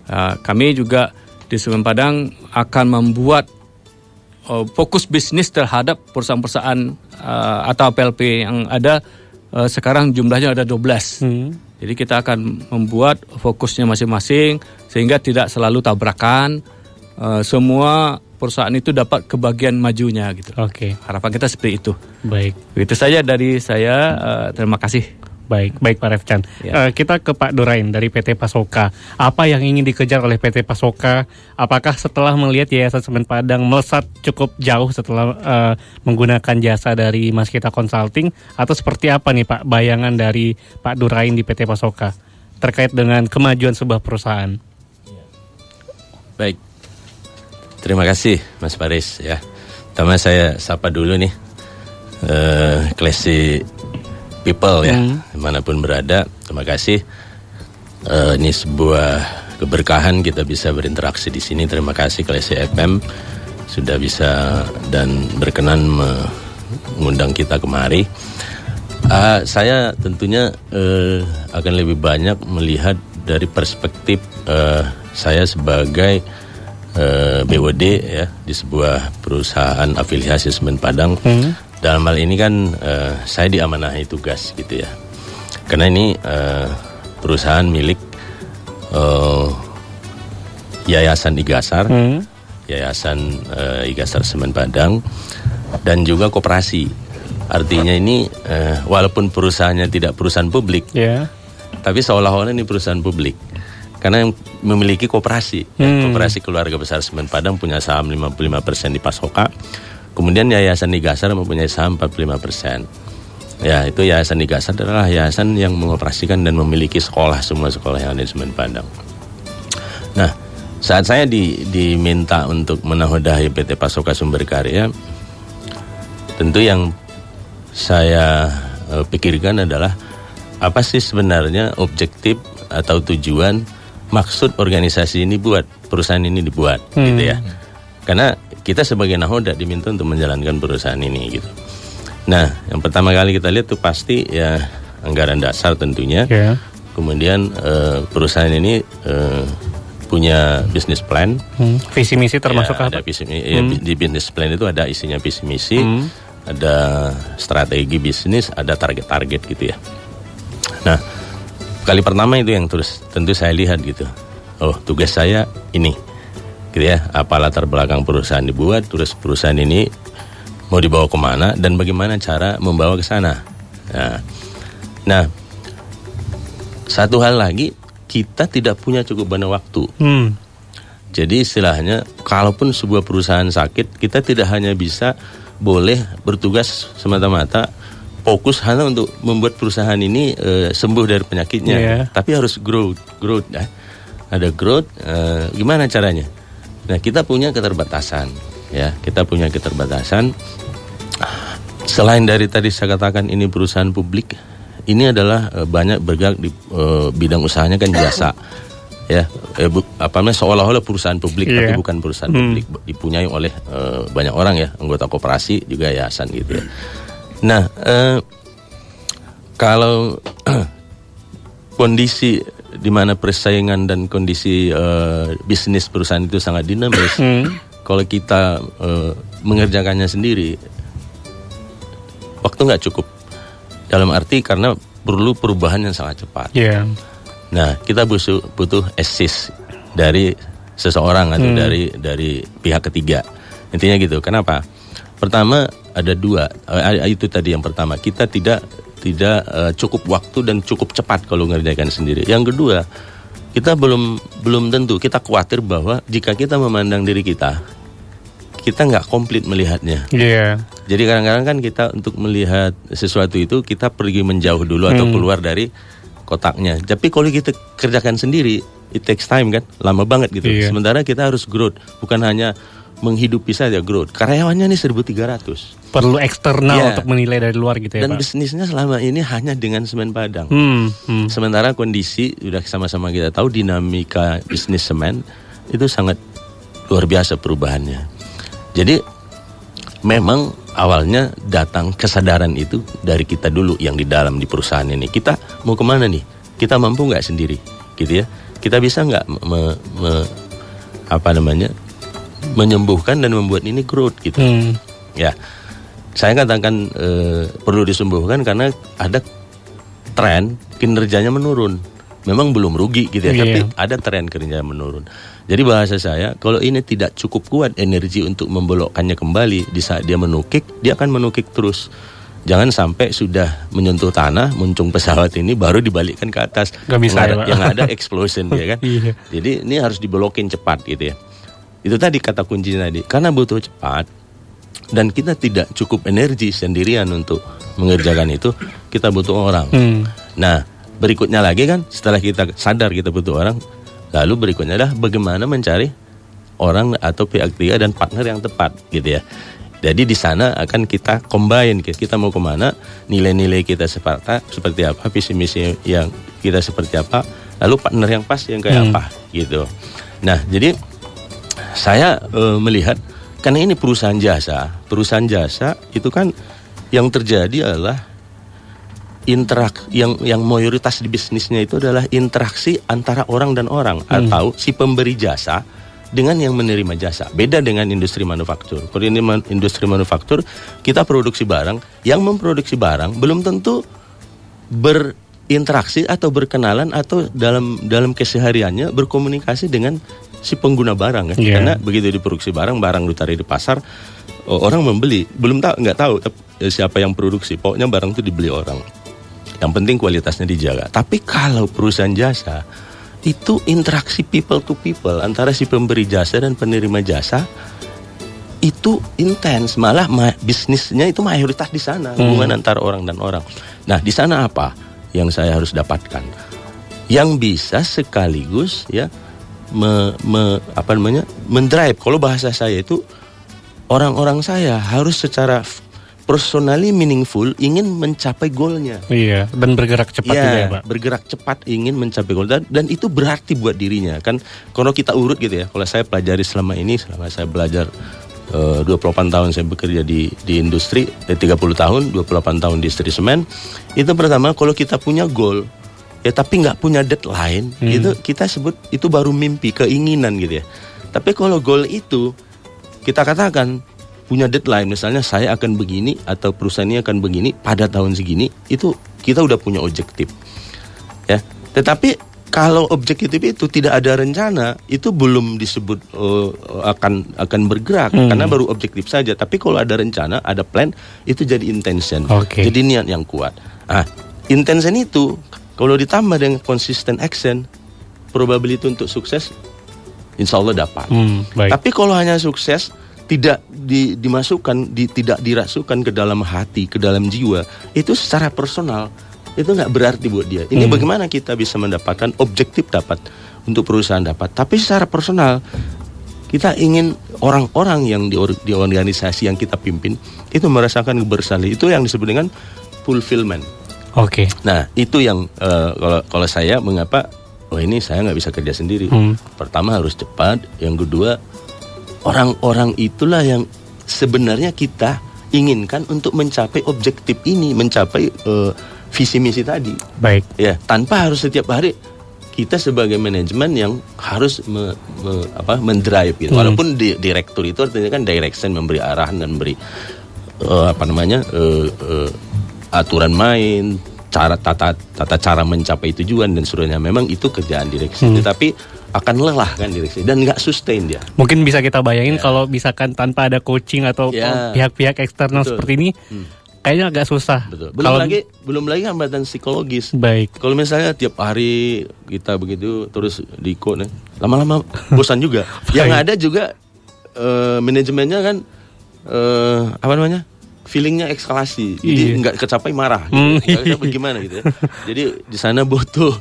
Uh, kami juga di Semen Padang akan membuat uh, fokus bisnis terhadap perusahaan-perusahaan uh, atau PLP yang ada uh, sekarang jumlahnya ada 12. Hmm. Jadi kita akan membuat fokusnya masing-masing sehingga tidak selalu tabrakan. Uh, semua perusahaan itu dapat kebagian majunya gitu. Oke. Okay. Harapan kita seperti itu. Baik. Itu saja dari saya. Uh, terima kasih. Baik, baik Pak Refcan. Ya. Uh, kita ke Pak Durain dari PT Pasoka. Apa yang ingin dikejar oleh PT Pasoka? Apakah setelah melihat Yayasan Semen Padang melesat cukup jauh setelah uh, menggunakan jasa dari Mas Kita Consulting atau seperti apa nih Pak bayangan dari Pak Durain di PT Pasoka terkait dengan kemajuan sebuah perusahaan? Baik. Terima kasih Mas Paris ya. Pertama saya sapa dulu nih uh, Klesi people ya hmm. di mana pun berada terima kasih. Uh, ini sebuah keberkahan kita bisa berinteraksi di sini. Terima kasih Klesi FM sudah bisa dan berkenan mengundang kita kemari. Uh, saya tentunya uh, akan lebih banyak melihat dari perspektif uh, saya sebagai uh, BOD ya di sebuah perusahaan afiliasi semen Padang. Hmm dalam hal ini kan uh, saya diamanahi tugas gitu ya. Karena ini uh, perusahaan milik uh, Yayasan Igasar. Hmm. Yayasan uh, Igasar Semen Padang. Dan juga koperasi. Artinya ini uh, walaupun perusahaannya tidak perusahaan publik yeah. tapi seolah-olah ini perusahaan publik. Karena yang memiliki koperasi. Hmm. ya, koperasi keluarga besar Semen Padang punya saham 55% di Pasoka Kemudian Yayasan Nigasar mempunyai saham 45 persen. Ya, itu Yayasan Nigasar adalah yayasan yang mengoperasikan dan memiliki sekolah semua sekolah yang ada di Semen Padang. Nah, saat saya di, diminta untuk menahodahi PT Pasoka Sumber Karya, tentu yang saya uh, pikirkan adalah apa sih sebenarnya objektif atau tujuan maksud organisasi ini buat perusahaan ini dibuat, hmm. gitu ya. Karena kita sebagai nahoda diminta untuk menjalankan perusahaan ini gitu. Nah, yang pertama kali kita lihat tuh pasti ya anggaran dasar tentunya. Yeah. Kemudian uh, perusahaan ini uh, punya bisnis plan. Hmm. Visi misi termasuk ya, apa? Ada visi, ya, hmm. Di bisnis plan itu ada isinya visi misi, hmm. ada strategi bisnis, ada target-target gitu ya. Nah, kali pertama itu yang terus tentu saya lihat gitu. Oh, tugas saya ini gitu ya apa latar belakang perusahaan dibuat terus perusahaan ini mau dibawa ke mana dan bagaimana cara membawa ke sana nah, nah satu hal lagi kita tidak punya cukup banyak waktu hmm. jadi istilahnya kalaupun sebuah perusahaan sakit kita tidak hanya bisa boleh bertugas semata-mata fokus hanya untuk membuat perusahaan ini uh, sembuh dari penyakitnya, yeah. tapi harus growth, growth ya. Ada growth, uh, gimana caranya? Nah, kita punya keterbatasan, ya. Kita punya keterbatasan. Selain dari tadi saya katakan ini perusahaan publik, ini adalah e, banyak bergerak di e, bidang usahanya kan jasa. Ya, e, bu, apa namanya seolah-olah perusahaan publik yeah. tapi bukan perusahaan hmm. publik dipunyai oleh e, banyak orang ya, anggota koperasi juga yayasan gitu ya. Nah, e, kalau <clears throat> kondisi di mana persaingan dan kondisi uh, bisnis perusahaan itu sangat dinamis. Hmm. Kalau kita uh, mengerjakannya sendiri, waktu nggak cukup. Dalam arti karena perlu perubahan yang sangat cepat. Yeah. Nah, kita butuh butuh assist dari seseorang atau hmm. dari dari pihak ketiga. Intinya gitu. Kenapa? Pertama ada dua. Uh, itu tadi yang pertama. Kita tidak tidak uh, cukup waktu dan cukup cepat kalau ngerjakan sendiri. Yang kedua, kita belum belum tentu kita khawatir bahwa jika kita memandang diri kita, kita nggak komplit melihatnya. Iya. Yeah. Jadi kadang-kadang kan kita untuk melihat sesuatu itu kita pergi menjauh dulu atau hmm. keluar dari kotaknya. Tapi kalau kita kerjakan sendiri, it takes time kan, lama banget gitu. Yeah. Sementara kita harus growth, bukan hanya menghidupi saja growth. Karyawannya nih 1.300. Perlu eksternal Iya. untuk menilai dari luar gitu ya Dan Pak. bisnisnya selama ini hanya dengan semen Padang. Hmm, hmm. Sementara kondisi sudah sama-sama kita tahu dinamika bisnis semen itu sangat luar biasa perubahannya. Jadi memang awalnya datang kesadaran itu dari kita dulu yang di dalam di perusahaan ini. Kita mau ke mana nih? Kita mampu nggak sendiri, gitu ya? Kita bisa nggak me- me- apa namanya menyembuhkan dan membuat ini growth gitu? Hmm. Ya, saya katakan eh, perlu disembuhkan karena ada tren kinerjanya menurun. Memang belum rugi gitu ya, Iya. tapi ada tren kinerja menurun. Jadi bahasa saya, kalau ini tidak cukup kuat energi untuk membelokkannya kembali di saat dia menukik, dia akan menukik terus. Jangan sampai sudah menyentuh tanah, muncung pesawat ini baru dibalikkan ke atas. Nggak bisa yang ya, ada, yang ada explosion ya kan. <laughs> Iya. Jadi ini harus dibelokin cepat gitu ya. Itu tadi kata kuncinya tadi. Karena butuh cepat dan kita tidak cukup energi sendirian untuk mengerjakan itu, kita butuh orang. Hmm. Nah, berikutnya lagi kan setelah kita sadar kita butuh orang, lalu berikutnya adalah bagaimana mencari orang atau pihak ketiga dan partner yang tepat gitu ya. Jadi di sana akan kita combine kita, kita mau ke mana, nilai-nilai kita seperti seperti apa, visi misi yang kita seperti apa, lalu partner yang pas yang kayak Hmm. apa gitu. Nah, jadi saya eh, melihat karena ini perusahaan jasa, perusahaan jasa itu kan yang terjadi adalah interak yang yang mayoritas di bisnisnya itu adalah interaksi antara orang dan orang atau si pemberi jasa dengan yang menerima jasa. Beda dengan industri manufaktur. Kalau ini man- industri manufaktur kita produksi barang, yang memproduksi barang belum tentu berinteraksi atau berkenalan atau dalam dalam kesehariannya berkomunikasi dengan si pengguna barang kan. Iya. Karena begitu diproduksi barang, barang ditarik di pasar, orang membeli, belum tahu nggak tahu eh, siapa yang produksi. Pokoknya barang itu dibeli orang. Yang penting kualitasnya dijaga. Tapi kalau perusahaan jasa itu interaksi people to people antara si pemberi jasa dan penerima jasa itu intens malah ma- bisnisnya itu mayoritas di sana hubungan antara orang dan orang. Nah di sana apa yang saya harus dapatkan? Yang bisa sekaligus ya me, me- apa namanya mendrive. Kalau bahasa saya itu orang-orang saya harus secara personally meaningful ingin mencapai goalnya. Iya, dan bergerak cepat Ya, juga ya Pak. bergerak cepat ingin mencapai goal dan, dan itu berarti buat dirinya kan. Kalau kita urut gitu ya, kalau saya pelajari selama ini, selama saya belajar eh, 28 tahun saya bekerja di di industri, eh, 30 tahun, 28 tahun di industri semen, itu pertama kalau kita punya goal ya tapi nggak punya deadline, itu kita sebut itu baru mimpi, keinginan gitu ya. Tapi kalau goal itu kita katakan punya deadline misalnya saya akan begini atau perusahaan ini akan begini pada tahun segini itu kita udah punya objektif. Ya tetapi kalau objektif itu tidak ada rencana itu belum disebut eh, akan akan bergerak karena baru objektif saja. Tapi kalau ada rencana ada plan itu jadi intention. Oke. jadi niat yang kuat. Ah intention itu kalau ditambah dengan consistent action probability untuk sukses insya Allah dapat Hmm, baik. tapi kalau hanya sukses tidak di- dimasukkan, di- tidak dirasukan ke dalam hati, ke dalam jiwa, itu secara personal itu nggak berarti buat dia. Ini bagaimana kita bisa mendapatkan objektif dapat untuk perusahaan dapat, tapi secara personal kita ingin orang-orang yang di, di organisasi yang kita pimpin itu merasakan kebersamaan. Itu yang disebut dengan fulfillment. Oke. Nah itu yang eh, kalau kalau saya mengapa oh ini saya nggak bisa kerja sendiri. Hmm. Pertama harus cepat, yang kedua orang-orang itulah yang sebenarnya kita inginkan untuk mencapai objektif ini, mencapai eh, visi misi tadi. Baik. Ya tanpa harus setiap hari kita sebagai manajemen yang harus me, me- apa mendrive gitu. Hmm. Walaupun di, direktur itu artinya kan direction memberi arahan dan memberi eh, apa namanya eh, eh, aturan main, cara tata tata cara mencapai tujuan dan seterusnya. Memang itu kerjaan direksi, Hmm. tetapi akan lelah kan direksi dan nggak sustain dia. Mungkin bisa kita bayangin kalau misalkan tanpa ada coaching atau Ya. pihak-pihak eksternal Betul. seperti ini, kayaknya agak susah. Betul. Belum Kalau lagi belum lagi hambatan psikologis. baik. Kalau misalnya tiap hari kita begitu terus di quote, nih, lama-lama bosan juga. <laughs> Yang ada juga eh, manajemennya kan eh, apa namanya? Feelingnya eskalasi, jadi Iya. nggak kecapai marah. Gitu. Nggak iya. kecapai gimana gitu ya. Jadi di sana butuh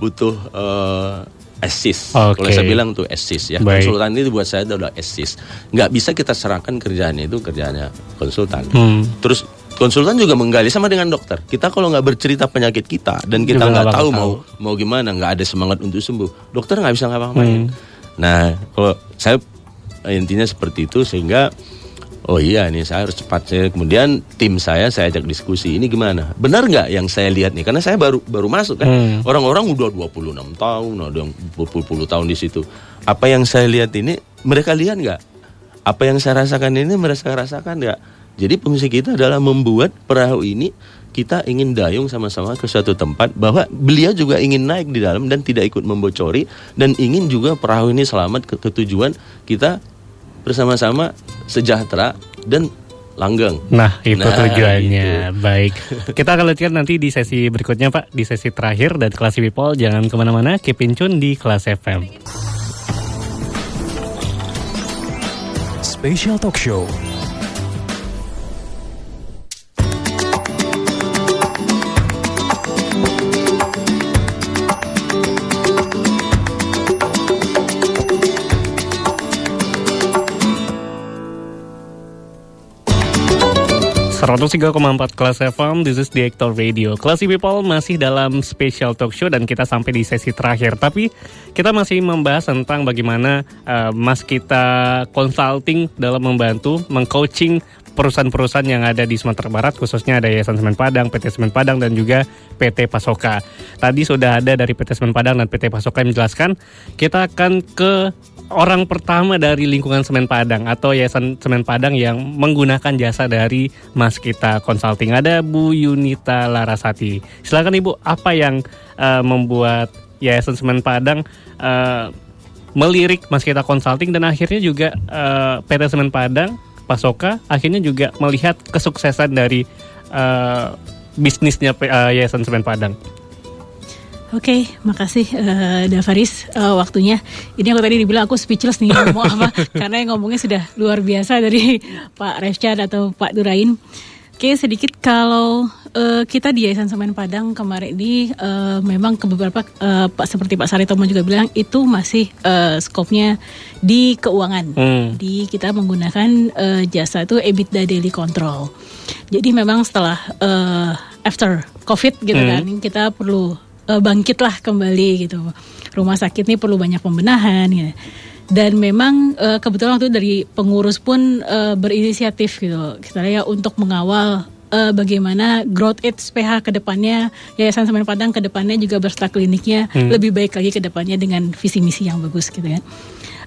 butuh eh, assist. Oke. Kalau saya bilang tuh assist ya. Baik. Konsultan itu buat saya adalah assist. Nggak bisa kita serahkan kerjaannya itu kerjaannya konsultan. Hmm. Terus konsultan juga menggali sama dengan dokter. Kita kalau nggak bercerita penyakit kita dan kita nggak tahu tahu. mau mau gimana, nggak ada semangat untuk sembuh, dokter nggak bisa ngapa-ngapain. Hmm. Nah, kalau saya intinya seperti itu sehingga oh iya nih saya harus cepat. Saya kemudian tim saya saya ajak diskusi. Ini gimana? Benar nggak yang saya lihat nih? Karena saya baru baru masuk kan. Hmm. orang-orang udah 26 tahun ada yang berpuluh-puluh tahun di situ. Apa yang saya lihat ini mereka lihat nggak? Apa yang saya rasakan ini mereka rasakan nggak? Jadi fungsi kita adalah membuat perahu ini kita ingin dayung sama-sama ke suatu tempat bahwa beliau juga ingin naik di dalam dan tidak ikut membocori dan ingin juga perahu ini selamat ke, ke tujuan kita bersama-sama sejahtera dan langgeng. Nah, itu Nah, tujuannya. Baik. Kita akan lanjutkan nanti di sesi berikutnya, Pak. Di sesi terakhir dan kelas people. Jangan ke mana-mana. Keep in tune di kelas FM. Special Talk Show. Empat kelas FM, this is the Actor Radio. Classy People masih dalam special talk show dan kita sampai di sesi terakhir. Tapi kita masih membahas tentang bagaimana eh, Mas kita consulting dalam membantu mengcoaching perusahaan-perusahaan yang ada di Sumatera Barat, khususnya ada Yayasan Semen Padang, PT Semen Padang, dan juga PT Pasoka. Tadi sudah ada dari PT Semen Padang dan PT Pasoka yang menjelaskan, kita akan ke orang pertama dari lingkungan Semen Padang atau Yayasan Semen Padang yang menggunakan jasa dari Mas kita Consulting. Ada Bu Yunita Larasati. Silakan Ibu, apa yang eh, membuat Yayasan Semen Padang eh, melirik Mas kita Consulting dan akhirnya juga eh, PT Semen Padang, Pasoka akhirnya juga melihat kesuksesan dari eh, bisnisnya eh, Yayasan Semen Padang. Oke, makasih eh, Davaris eh, waktunya. Ini aku tadi dibilang aku speechless nih ngomong apa <laughs> karena yang ngomongnya sudah luar biasa dari <laughs> Pak Refchan atau Pak Durain. Oke, sedikit kalau eh, kita di Yayasan Semen Padang kemarin ini eh, memang ke beberapa eh, Pak seperti Pak Saritomo juga bilang itu masih eh, skopnya di keuangan. Hmm. Jadi kita menggunakan eh, jasa itu EBITDA daily control. Jadi memang setelah eh, after COVID gitu kan kita perlu eh, bangkitlah kembali gitu. Rumah sakit ini perlu banyak pembenahan gitu. Dan memang eh, kebetulan waktu itu dari pengurus pun eh, berinisiatif gitu. Kita ya untuk mengawal eh, bagaimana growth SPH ke depannya Yayasan Semen Padang ke depannya juga berserta kliniknya lebih baik lagi ke depannya dengan visi misi yang bagus gitu kan.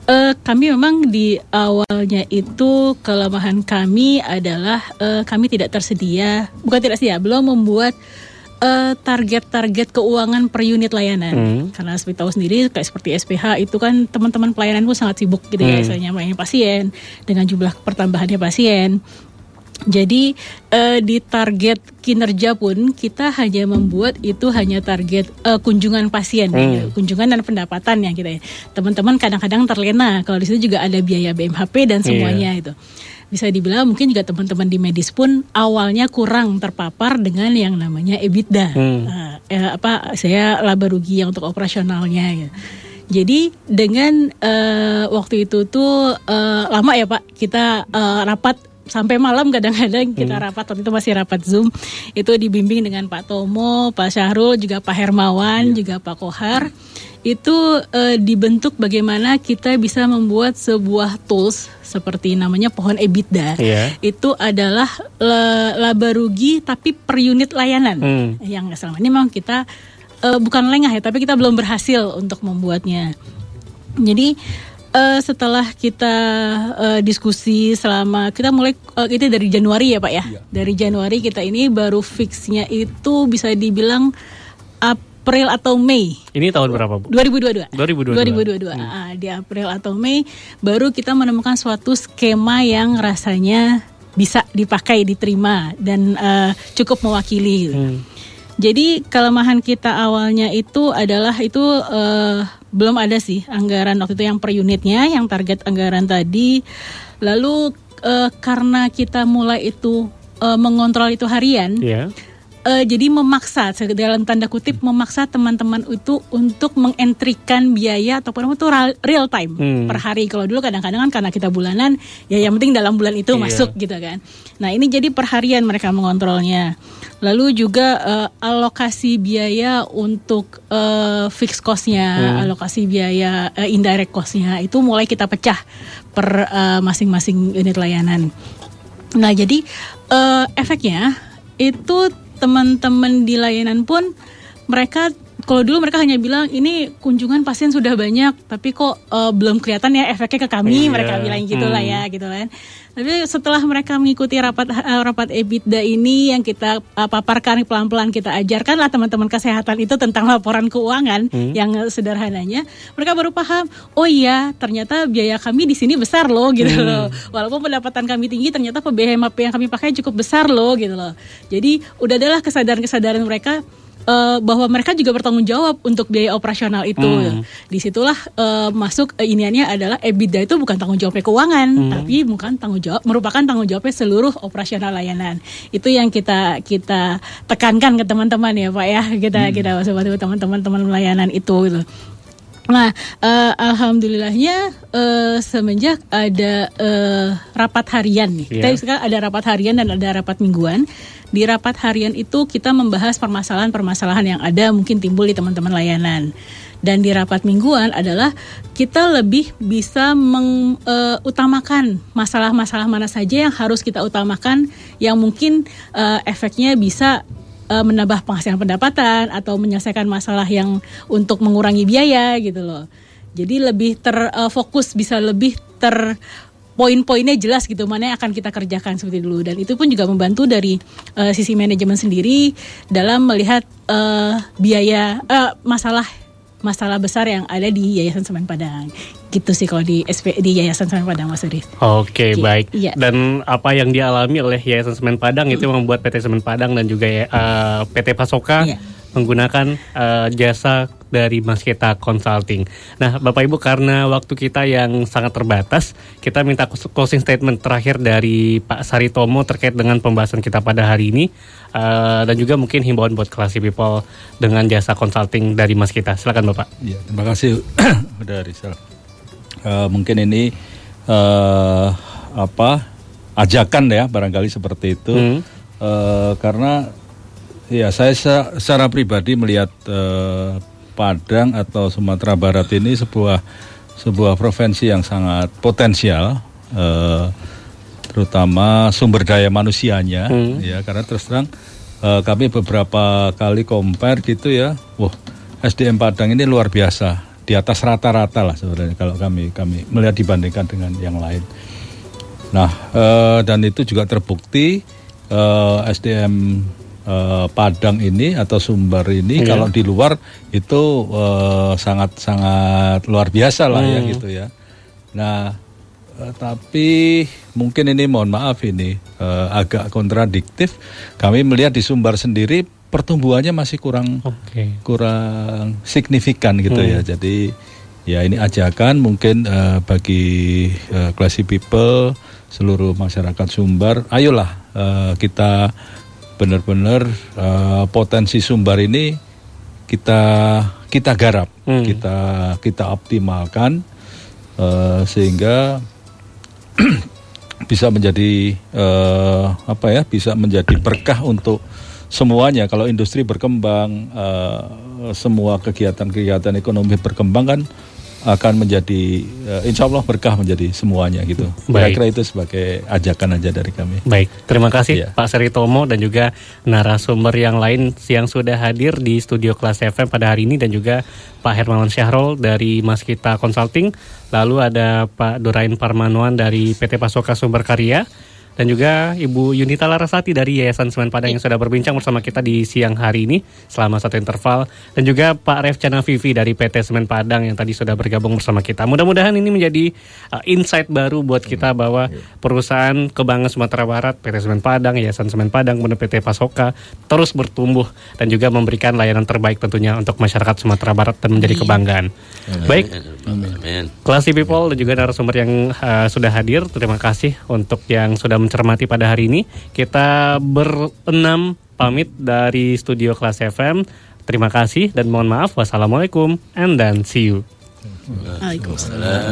Eh, kami memang di awalnya itu kelemahan kami adalah eh, kami tidak tersedia, bukan tidak sedia, belum membuat eh, target-target keuangan per unit layanan. Karena seperti tahu sendiri kayak seperti SPH itu kan teman-teman pelayanan pun sangat sibuk gitu ya, misalnya melayani pasien dengan jumlah pertambahannya pasien. Jadi eh, di target kinerja pun kita hanya membuat itu hanya target eh, kunjungan pasien, ya, kunjungan dan pendapatan ya kita. ya. Teman-teman kadang-kadang terlena kalau di situ juga ada biaya BMHP dan semuanya itu. Bisa dibilang mungkin juga teman-teman di medis pun awalnya kurang terpapar dengan yang namanya EBITDA. Nah, eh, apa saya laba rugi yang untuk operasionalnya. ya. Jadi dengan eh, waktu itu tuh eh, lama ya Pak kita eh, rapat sampai malam kadang-kadang kita rapat waktu itu masih rapat zoom itu dibimbing dengan Pak Tomo, Pak Syahrul, juga Pak Hermawan, juga Pak Kohar itu eh, dibentuk bagaimana kita bisa membuat sebuah tools seperti namanya pohon EBITDA Iya. itu adalah le- laba rugi tapi per unit layanan Hmm. yang selama ini memang kita eh, bukan lengah ya tapi kita belum berhasil untuk membuatnya jadi eh, setelah kita eh, diskusi selama kita mulai eh, itu dari Januari ya Pak ya. Dari Januari kita ini baru fixnya itu bisa dibilang April atau Mei. Ini tahun berapa, Bu? 2022. 2022. 2022. Ah, di April atau Mei baru kita menemukan suatu skema yang rasanya bisa dipakai, diterima dan eh, cukup mewakili. gitu. Jadi kelemahan kita awalnya itu adalah itu eh, belum ada sih anggaran waktu itu yang per unitnya, yang target anggaran tadi. Lalu eh, karena kita mulai itu eh, mengontrol itu harian, Iya. Uh, jadi memaksa dalam tanda kutip memaksa teman-teman itu untuk mengentrikan biaya ataupun itu real time hmm. per hari. Kalau dulu kadang-kadang kan karena kita bulanan, ya yang penting dalam bulan itu yeah. masuk gitu kan. Nah ini jadi perharian mereka mengontrolnya. Lalu juga uh, alokasi biaya untuk uh, fixed costnya, hmm. alokasi biaya uh, indirect costnya itu mulai kita pecah per masing-masing uh, unit layanan. Nah jadi uh, efeknya itu teman-teman di layanan pun mereka kalau dulu mereka hanya bilang ini kunjungan pasien sudah banyak tapi kok uh, belum kelihatan ya efeknya ke kami iya. mereka bilang gitu hmm. lah ya gitu kan tapi setelah mereka mengikuti rapat uh, rapat EBITDA ini yang kita uh, paparkan pelan-pelan kita ajarkan lah teman-teman kesehatan itu tentang laporan keuangan hmm. yang sederhananya, mereka baru paham, oh iya ternyata biaya kami di sini besar loh gitu hmm. loh. Walaupun pendapatan kami tinggi, ternyata PBHMAP yang kami pakai cukup besar loh gitu loh. Jadi udah adalah kesadaran-kesadaran mereka uh, bahwa mereka juga bertanggung jawab untuk biaya operasional itu. Hmm. Di situlah uh, masuk uh, iniannya adalah EBITDA itu bukan tanggung jawabnya keuangan, hmm. tapi bukan tanggung jawab merupakan tanggung jawabnya seluruh operasional layanan. Itu yang kita kita tekankan ke teman-teman ya Pak ya kita hmm. kita teman-teman teman layanan itu gitu. Nah, uh, alhamdulillahnya uh, semenjak ada uh, rapat harian nih, yeah. kita sekarang ada rapat harian dan ada rapat mingguan. Di rapat harian itu kita membahas permasalahan-permasalahan yang ada mungkin timbul di teman-teman layanan. Dan di rapat mingguan adalah kita lebih bisa mengutamakan uh, masalah-masalah mana saja yang harus kita utamakan yang mungkin uh, efeknya bisa uh, menambah penghasilan pendapatan atau menyelesaikan masalah yang untuk mengurangi biaya gitu loh. Jadi lebih terfokus bisa lebih ter poin-poinnya jelas gitu mana yang akan kita kerjakan seperti dulu dan itu pun juga membantu dari uh, sisi manajemen sendiri dalam melihat uh, biaya uh, masalah masalah besar yang ada di Yayasan Semen Padang. Gitu sih kalau di SP di Yayasan Semen Padang Mas Udis. Oke, okay, baik. Ya. Dan apa yang dialami oleh Yayasan Semen Padang hmm. itu membuat PT Semen Padang dan juga uh, PT Pasoka ya menggunakan uh, jasa dari Masketa Consulting. Nah, Bapak Ibu karena waktu kita yang sangat terbatas, kita minta closing statement terakhir dari Pak Saritomo terkait dengan pembahasan kita pada hari ini uh, dan juga mungkin himbauan buat classy people dengan jasa consulting dari Masketa. Silakan Bapak. Ya, terima kasih <clears throat> udah Rizal. Uh, mungkin ini uh, apa ajakan ya barangkali seperti itu. Hmm. Uh, karena Ya, saya secara pribadi melihat eh, Padang atau Sumatera Barat ini sebuah sebuah provinsi yang sangat potensial, eh, terutama sumber daya manusianya, hmm. ya karena terus terang eh, kami beberapa kali compare gitu ya, wah SDM Padang ini luar biasa, di atas rata-rata lah sebenarnya kalau kami kami melihat dibandingkan dengan yang lain. Nah, eh, dan itu juga terbukti eh, SDM uh, Padang ini atau Sumber ini yeah. kalau di luar itu uh, sangat sangat luar biasa lah ya hmm. ya gitu ya. Nah uh, tapi mungkin ini mohon maaf ini uh, agak kontradiktif. Kami melihat di Sumber sendiri pertumbuhannya masih kurang okay. kurang signifikan gitu ya. hmm. ya. Jadi ya ini ajakan mungkin uh, bagi uh, classy people seluruh masyarakat Sumber, ayolah uh, kita benar-benar uh, potensi sumber ini kita kita garap, hmm. kita kita optimalkan uh, sehingga <clears throat> bisa menjadi uh, apa ya bisa menjadi berkah untuk semuanya. Kalau industri berkembang uh, semua kegiatan-kegiatan ekonomi berkembang kan akan menjadi uh, insya Allah berkah menjadi semuanya gitu. Baik. Kira-kira itu sebagai ajakan aja dari kami. Baik, terima kasih ya. Pak Seri Tomo dan juga narasumber yang lain yang sudah hadir di studio kelas FM pada hari ini dan juga Pak Hermawan Syahrol dari Maskita Consulting, lalu ada Pak Durain Parmanuan dari PT Pasoka Sumber Karya dan juga Ibu Yunita Larasati dari Yayasan Semen Padang yang sudah berbincang bersama kita di siang hari ini selama satu interval. Dan juga Pak Ref Chana Vivi dari PT Semen Padang yang tadi sudah bergabung bersama kita. Mudah-mudahan ini menjadi uh, insight baru buat kita bahwa perusahaan kebanggaan Sumatera Barat, PT Semen Padang, Yayasan Semen Padang, kemudian PT Pasoka terus bertumbuh dan juga memberikan layanan terbaik tentunya untuk masyarakat Sumatera Barat dan menjadi kebanggaan. Baik, Amin. Classy People dan juga narasumber yang uh, sudah hadir, terima kasih untuk yang sudah mencermati pada hari ini. Kita berenam pamit dari studio kelas FM. Terima kasih dan mohon maaf. Wassalamualaikum and then see you. Waalaikumsalam